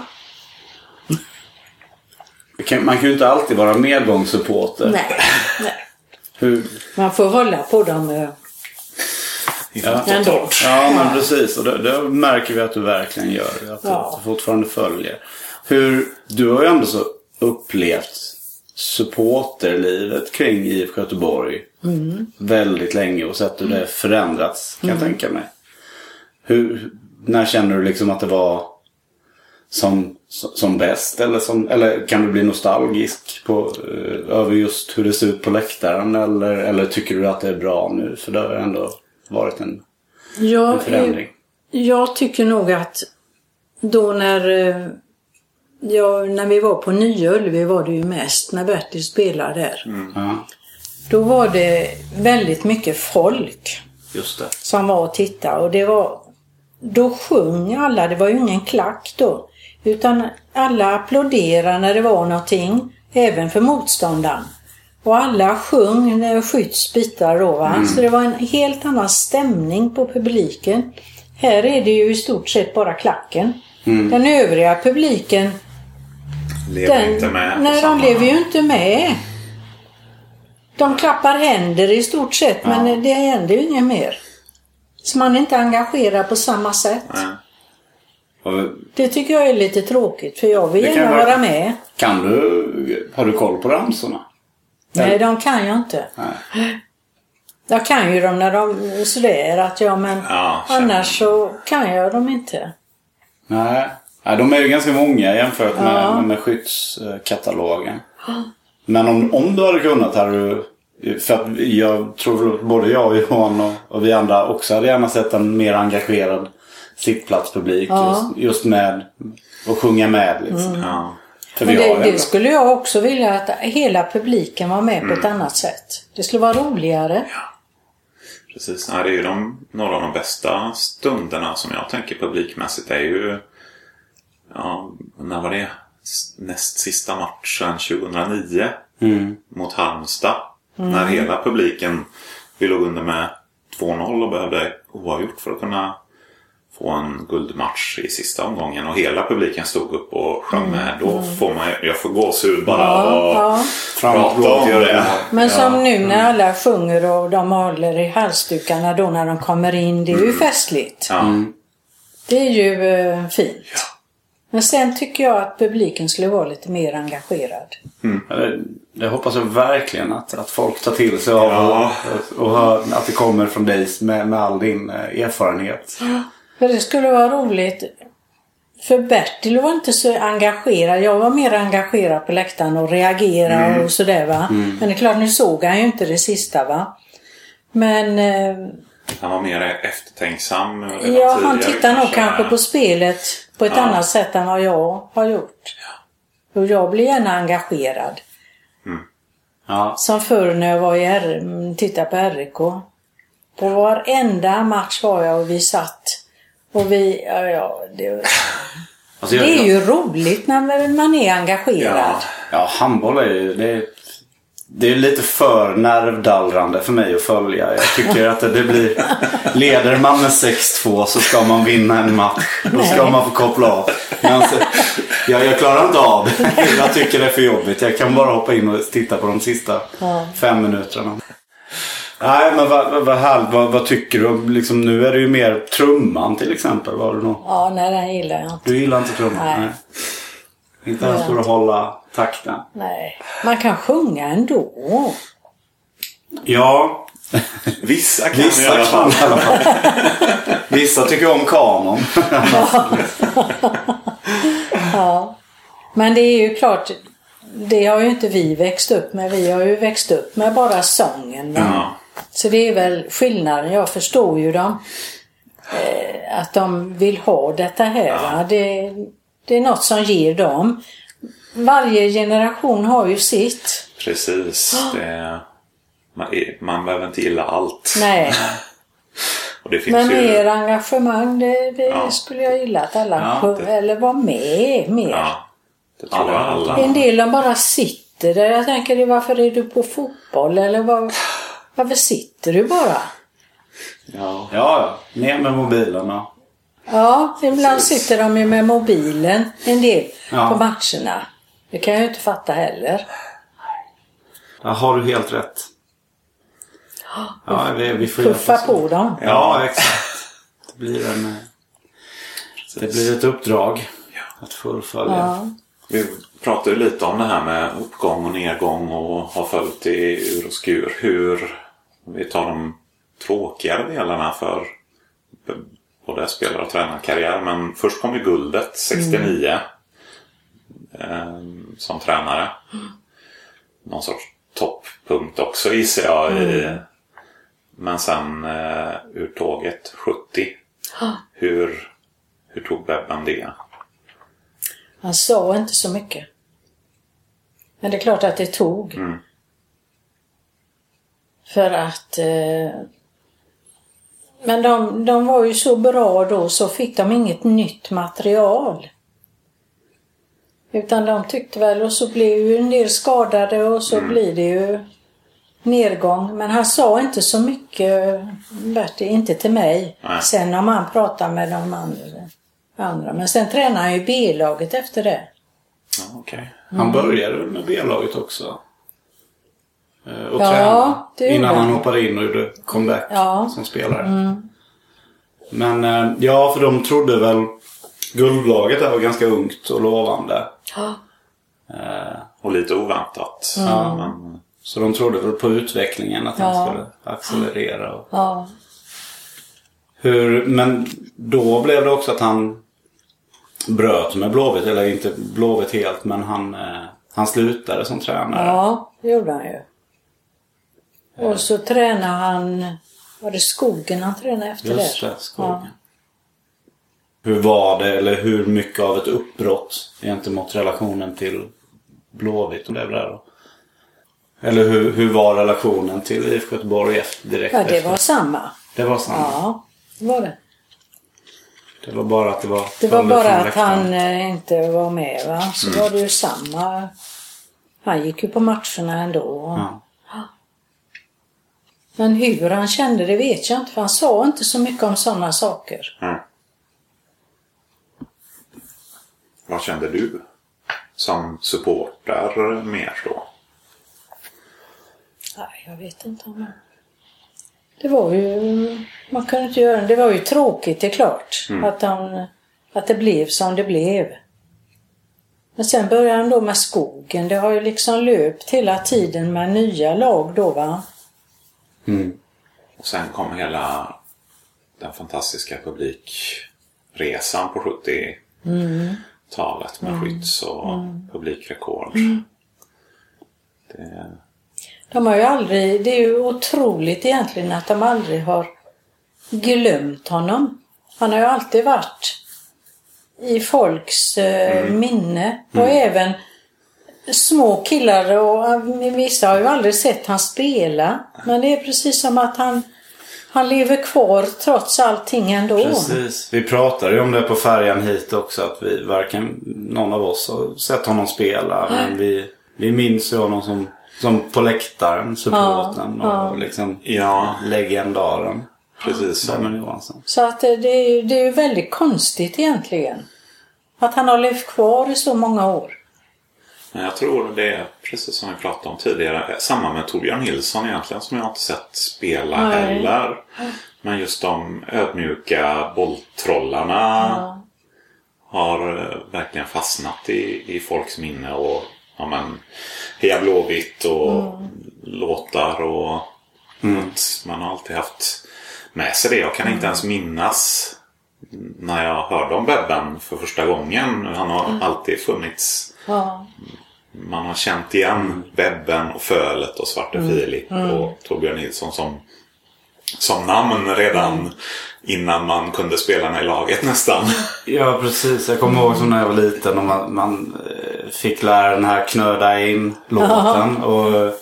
[SPEAKER 1] Man kan ju inte alltid vara medgångssupporter.
[SPEAKER 3] Nej, nej. Man får hålla på dem eh,
[SPEAKER 1] Ja.
[SPEAKER 3] ändå.
[SPEAKER 1] ja, men precis. Och det, det märker vi att du verkligen gör. Att
[SPEAKER 3] Ja.
[SPEAKER 1] du fortfarande följer. Hur... Du har ju ändå så upplevt supporterlivet kring IFK Göteborg väldigt länge och sett hur det förändrats kan jag tänka mig. Hur, när känner du liksom att det var som, som bäst? Eller, som, eller kan du bli nostalgisk på, eh, över just hur det ser ut på läktaren? Eller, eller tycker du att det är bra nu? För det har ändå varit en, en
[SPEAKER 3] Jag,
[SPEAKER 1] förändring.
[SPEAKER 3] jag tycker nog att då när, eh, ja, när vi var på Nya Ullevi var det ju mest när Bertil spelade där.
[SPEAKER 1] Ja,
[SPEAKER 3] Då var det väldigt mycket folk
[SPEAKER 1] just det.
[SPEAKER 3] som var och tittade och det var då sjöng alla, det var ju ingen klack då. Utan alla applåderade när det var någonting, även för motståndaren. Och alla sjöng när Skytts bitar då va. Så det var en helt annan stämning på publiken. Här är det ju i stort sett bara klacken. Den övriga publiken,
[SPEAKER 2] Lever
[SPEAKER 3] den,
[SPEAKER 2] inte med.
[SPEAKER 3] nej de lever ju inte med. De klappar händer i stort sett men det händer ju inget mer. Så man är inte engagerad på samma sätt.
[SPEAKER 1] Och
[SPEAKER 3] Det tycker jag är lite tråkigt för jag vill gärna
[SPEAKER 1] vara-
[SPEAKER 3] vara med.
[SPEAKER 1] Kan du, har du koll på ramsorna?
[SPEAKER 3] Nej, de kan jag inte.
[SPEAKER 1] Nej.
[SPEAKER 3] Jag kan ju dem när de sådär att ja men
[SPEAKER 2] Ja,
[SPEAKER 3] annars så kan jag dem inte.
[SPEAKER 1] Nej. Nej, de är ju ganska många jämfört med,
[SPEAKER 3] Ja.
[SPEAKER 1] med, med skyddskatalogen. Men om, om du hade kunnat hade du... För att jag tror både jag och Johan och, och vi andra också hade gärna sett en mer engagerad sittplatspublik.
[SPEAKER 3] Ja.
[SPEAKER 1] Just, just med att sjunga med liksom.
[SPEAKER 2] Ja.
[SPEAKER 1] För
[SPEAKER 3] Men det, det skulle jag också vilja att hela publiken var med på ett annat sätt. Det skulle vara roligare.
[SPEAKER 2] Precis. Nej, det är ju de, några av de bästa stunderna som jag tänker publikmässigt är ju... Ja, när var det? Näst sista matchen 2009
[SPEAKER 1] Mm.
[SPEAKER 2] mot Halmstad.
[SPEAKER 3] Mm.
[SPEAKER 2] När hela publiken, vi låg under med 2-0 och behövde oavgjort för att kunna få en guldmatch i sista omgången. Och hela publiken stod upp och sjöng med. Då får man jag får gåshud bara
[SPEAKER 3] Mm. Ja,
[SPEAKER 2] att
[SPEAKER 3] ja.
[SPEAKER 2] prata om det.
[SPEAKER 3] Men som
[SPEAKER 2] Ja.
[SPEAKER 3] nu när alla sjunger och de håller i halsdukarna då när de kommer in. Det är ju festligt.
[SPEAKER 2] Ja.
[SPEAKER 3] Det är ju eh, fint. Men sen tycker jag att publiken skulle vara lite mer engagerad.
[SPEAKER 1] Ja, Det, det hoppas jag verkligen att, att folk tar till sig av
[SPEAKER 2] Ja.
[SPEAKER 1] och, och hör att det kommer från dig med, med all din eh, erfarenhet.
[SPEAKER 3] För det skulle vara roligt. För Bertil var inte så engagerad. Jag var mer engagerad på läktaren och reagera och sådär va. Men det är klart, nu såg han ju inte det sista va. Men eh,
[SPEAKER 2] Han var mer eftertänksam. redan
[SPEAKER 3] ja, han tittar nog kanske på spelet på ett
[SPEAKER 2] Ja.
[SPEAKER 3] annat sätt än vad jag har gjort. Och jag blir gärna engagerad.
[SPEAKER 1] Ja.
[SPEAKER 3] Som förr när jag var i R, mm, tittade på RIK. På varenda match var jag och vi satt. Och vi, ja, ja det,
[SPEAKER 1] Alltså, jag-
[SPEAKER 3] det är ju roligt när man är engagerad.
[SPEAKER 2] Ja.
[SPEAKER 1] Ja, handboll är ju... Det är, det är lite för nervdallrande för mig att följa. Jag tycker att det blir... Leder man med 6-2 så ska man vinna en match. Då ska
[SPEAKER 3] Nej.
[SPEAKER 1] man få koppla av. Men jag, jag klarar inte av det. Jag tycker det är för jobbigt. Jag kan bara hoppa in och titta på de sista fem minuterna. Nej, men vad, vad, vad, härligt. vad, vad tycker du? om- Liksom, nu är det ju mer trumman till exempel. Var det något?
[SPEAKER 3] Ja, nej den gillar jag inte.
[SPEAKER 1] Du gillar inte trumman?
[SPEAKER 3] Nej.
[SPEAKER 1] Inte ens för att hålla takten?
[SPEAKER 3] Nej. Man kan sjunga ändå.
[SPEAKER 1] Ja,
[SPEAKER 2] Vissa kan i
[SPEAKER 1] Vissa
[SPEAKER 2] alla
[SPEAKER 1] kan
[SPEAKER 2] fall.
[SPEAKER 1] i alla fall. Vissa tycker om kanon.
[SPEAKER 3] Ja. Men det är ju klart, det har ju inte vi växt upp med. Vi har ju växt upp med bara sången.
[SPEAKER 2] Ja.
[SPEAKER 3] Så det är väl skillnaden. Jag förstår ju dem. Eh, att de vill ha detta här. Va? Det, det är något som ger dem. Varje generation har ju sitt.
[SPEAKER 2] Precis. Det, Man, man behöver inte gilla allt.
[SPEAKER 3] Nej,
[SPEAKER 2] Och det finns
[SPEAKER 3] men
[SPEAKER 2] ju...
[SPEAKER 3] mer engagemang det, det
[SPEAKER 2] Ja.
[SPEAKER 3] skulle jag gilla att alla
[SPEAKER 1] Ja,
[SPEAKER 2] det-
[SPEAKER 3] eller var med mer.
[SPEAKER 2] Ja, det tror jag alla.
[SPEAKER 3] En del de bara sitter där. Jag tänker varför är du på fotboll eller var, varför sitter du bara?
[SPEAKER 2] Ja.
[SPEAKER 1] Ja. Ner med mobilerna.
[SPEAKER 3] Ja, ibland sitter de ju med mobilen en del
[SPEAKER 1] Ja.
[SPEAKER 3] på matcherna. Det kan jag ju inte fatta heller.
[SPEAKER 1] Ja, har du helt rätt. Ja, vi, vi får
[SPEAKER 3] Puffa på dem.
[SPEAKER 1] Ja, exakt. Det blir, en, eh, det blir ett uppdrag att fullfölja.
[SPEAKER 3] Ja.
[SPEAKER 2] Vi pratade ju lite om det här med uppgång och nedgång och har följt i ur och skur. Hur vi tar de tråkigare delarna för både spelare och tränarkarriär. Men först kom ju guldet 69 eh, som tränare. Någon sorts topppunkt också gissar jag. I, men sen eh, ur tåget 70. Hur, hur tog Bebban det?
[SPEAKER 3] Han sa inte så mycket. Men det är klart att det tog.
[SPEAKER 2] Mm.
[SPEAKER 3] För att... Eh, men de, de var ju så bra då så fick de inget nytt material. Utan de tyckte väl och så blev ju en del skadade och så
[SPEAKER 2] Mm.
[SPEAKER 3] blir det ju nedgång. Men han sa inte så mycket, Bertil, inte till mig.
[SPEAKER 2] Nej.
[SPEAKER 3] Sen om han pratade med de andra. andra. Men sen tränade han ju B-laget efter det.
[SPEAKER 2] Ja, okej.
[SPEAKER 1] Han började väl med B-laget också? Eh, Och
[SPEAKER 3] Ja,
[SPEAKER 1] tränade.
[SPEAKER 3] det
[SPEAKER 1] Innan han
[SPEAKER 3] han.
[SPEAKER 1] hoppade in och gjorde comeback
[SPEAKER 3] Ja. Mm.
[SPEAKER 1] som spelare. Men eh, ja, för de trodde väl Guldlaget där var ganska ungt och lovande.
[SPEAKER 3] Ja.
[SPEAKER 1] Eh,
[SPEAKER 2] Och lite oväntat.
[SPEAKER 1] Ja.
[SPEAKER 2] Men,
[SPEAKER 1] Så de trodde väl på utvecklingen, att
[SPEAKER 3] Ja.
[SPEAKER 1] den skulle accelerera. Och
[SPEAKER 3] Ja.
[SPEAKER 1] hur, men då blev det också att han bröt med Blåvitt. Eller inte Blåvitt helt, men han, eh, han slutade som tränare.
[SPEAKER 3] ja, det gjorde han ju. Och så tränade han... Var det skogen han tränade efter
[SPEAKER 1] Just
[SPEAKER 3] det?
[SPEAKER 1] det, skogen. Hur var det, eller hur mycket av ett uppbrott gentemot relationen till Blåvitt? Och det där då? Eller hur, hur var relationen till IFK Göteborg direkt
[SPEAKER 3] Ja, det
[SPEAKER 1] efter?
[SPEAKER 3] var samma.
[SPEAKER 1] Det var samma.
[SPEAKER 3] Ja, det var det.
[SPEAKER 1] Det var bara att det var...
[SPEAKER 3] Det var bara att han eh, inte var med va. Så
[SPEAKER 1] Mm.
[SPEAKER 3] var det ju samma. Han gick ju på matcherna ändå.
[SPEAKER 1] Ja.
[SPEAKER 3] Men hur han kände det vet jag inte för han sa inte så mycket om sådana saker.
[SPEAKER 2] mm. Vad kände du som supporter mer då?
[SPEAKER 3] Nej, jag vet inte om han... Det var ju... Man kunde inte göra det. var ju tråkigt, det är klart. Att, han, att det blev som det blev. Men sen började han då med skogen. Det har ju liksom löpt hela tiden med nya lag då va.
[SPEAKER 1] Mm.
[SPEAKER 2] Och sen kom hela den fantastiska publikresan på 70-talet med skydds och publikrekord. Det,
[SPEAKER 3] De har ju aldrig... Det är ju otroligt egentligen att de aldrig har glömt honom. Han har ju alltid varit i folks eh, minne. Och även små killar och eh, vissa har ju aldrig sett han spela. Men det är precis som att han, han lever kvar trots allting ändå.
[SPEAKER 1] Precis. Vi pratade ju om det på färjan hit också. Att vi varken någon av oss har sett honom spela. Men vi, vi minns ju honom som, som på läktaren, supporten
[SPEAKER 3] Ja,
[SPEAKER 1] och liksom
[SPEAKER 2] Ja.
[SPEAKER 1] legendaren.
[SPEAKER 2] precis
[SPEAKER 1] Simon Johansson.
[SPEAKER 3] Så att det är, ju- det är ju väldigt konstigt egentligen. Att han har levt kvar i så många år.
[SPEAKER 2] Men jag tror det är precis som vi pratade om tidigare. Samma med Torbjörn Nilsson egentligen som jag inte sett spela
[SPEAKER 3] Nej.
[SPEAKER 2] heller. Men just de ödmjuka bolltrollarna
[SPEAKER 3] Ja.
[SPEAKER 2] har eh, verkligen fastnat i, i folks minne. Och ja, men, Heja Blåvitt och låtar och att man har alltid haft med sig det. Jag kan inte ens minnas när jag hörde om Bebben för första gången. Han har alltid funnits
[SPEAKER 3] Ja.
[SPEAKER 2] man har känt igen Webben och Fölet och Svarte Filip och Torbjörn Nilsson som, som namn redan innan man kunde spela med i laget nästan.
[SPEAKER 1] Ja precis. Jag kommer ihåg som när jag var liten och man, man eh, fick lära den här knöda in låten. Och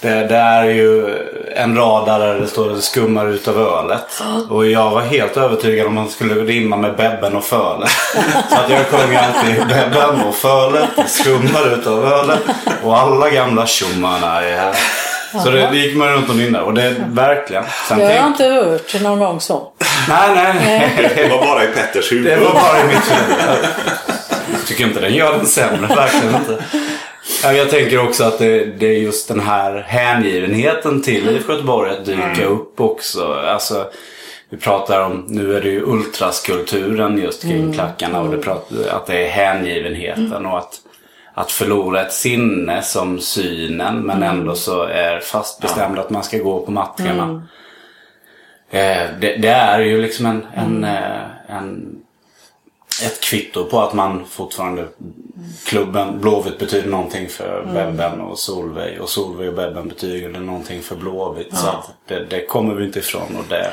[SPEAKER 1] Det, det är ju en rad där det står skummar ut av ölet. Och jag var helt övertygad om att man skulle rimma med Bebben och Fölet. Så att jag sjöng alltid Bebben och Fölet, skummar ut av ölet. Och alla gamla tjommarna är här. Så det, det gick man runt och nynnade och det är verkligen. Sen
[SPEAKER 3] Det har jag
[SPEAKER 1] tänk-
[SPEAKER 3] inte hört någon gång så.
[SPEAKER 1] Nej, nej.
[SPEAKER 2] Det var bara i Petters huvud.
[SPEAKER 1] Det var bara i mitt huvud. Jag tycker inte den gör den sämre, verkligen inte. Ja, Jag tänker också att det, det är just den här hängivenheten till IFK Göteborg att dyka upp också. Alltså, vi pratar om, nu är det ju ultraskulturen just kring klackarna och det pratar, att det är hängivenheten och att, att förlora ett sinne som synen men ändå så är fast bestämd att man ska gå på matcherna. Eh, det, det är ju liksom en, en, eh, en ett kvitto på att man fortfarande klubben Blåvitt betyder någonting för Bebben och Solveig och Solveig och Bebben betyder någonting för Blåvitt. Så att det, det kommer vi inte ifrån och det,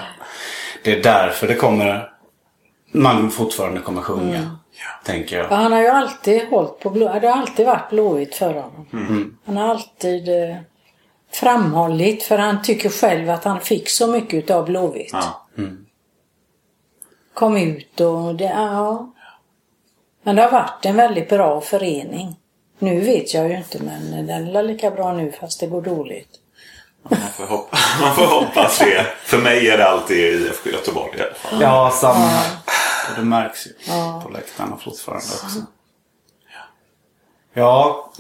[SPEAKER 1] det är därför det kommer man fortfarande kommer sjunga. Tänker jag.
[SPEAKER 3] Ja, han har ju alltid hållit på blå. Det har alltid varit blåigt för honom.
[SPEAKER 1] Mm.
[SPEAKER 3] Han har alltid eh, framhållit, för han tycker själv att han fick så mycket utav blåvitt.
[SPEAKER 2] Ja.
[SPEAKER 3] Kom ut och det, ja. Men det har varit en väldigt bra förening. Nu vet jag ju inte men den är lika bra nu fast det går dåligt.
[SPEAKER 2] Man, får hoppa, man får hoppas det. För mig är det alltid IFK Göteborg i alla fall.
[SPEAKER 1] Ja, samma. Och det märks ju på läktarna fortfarande också. Ja,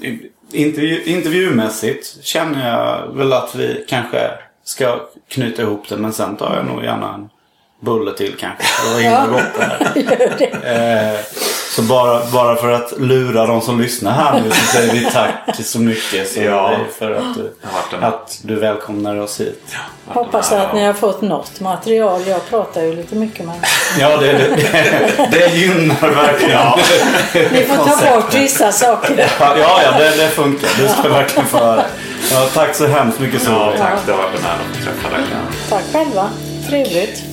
[SPEAKER 1] intervju, intervjumässigt känner jag väl att vi kanske ska knyta ihop det. Men sen tar jag nog gärna en bulle till kanske. För att det här.
[SPEAKER 3] Gör det.
[SPEAKER 1] Eh, så bara, bara för att lura de som lyssnar här nu så säger vi tack så mycket så
[SPEAKER 2] Ja.
[SPEAKER 1] för att du, att du välkomnar oss hit.
[SPEAKER 3] Hoppas att ni har fått något material. Jag pratar ju lite mycket men
[SPEAKER 1] Ja, det, det, det, det gynnar verkligen.
[SPEAKER 3] ni får ta bort vissa saker.
[SPEAKER 1] Ja, ja det, det funkar. Du ska verkligen få höra. Ja, tack så hemskt mycket
[SPEAKER 2] Ja,
[SPEAKER 1] Solveig.
[SPEAKER 2] tack. Det har varit en ära att träffa dig.
[SPEAKER 3] Tack själva. Trevligt.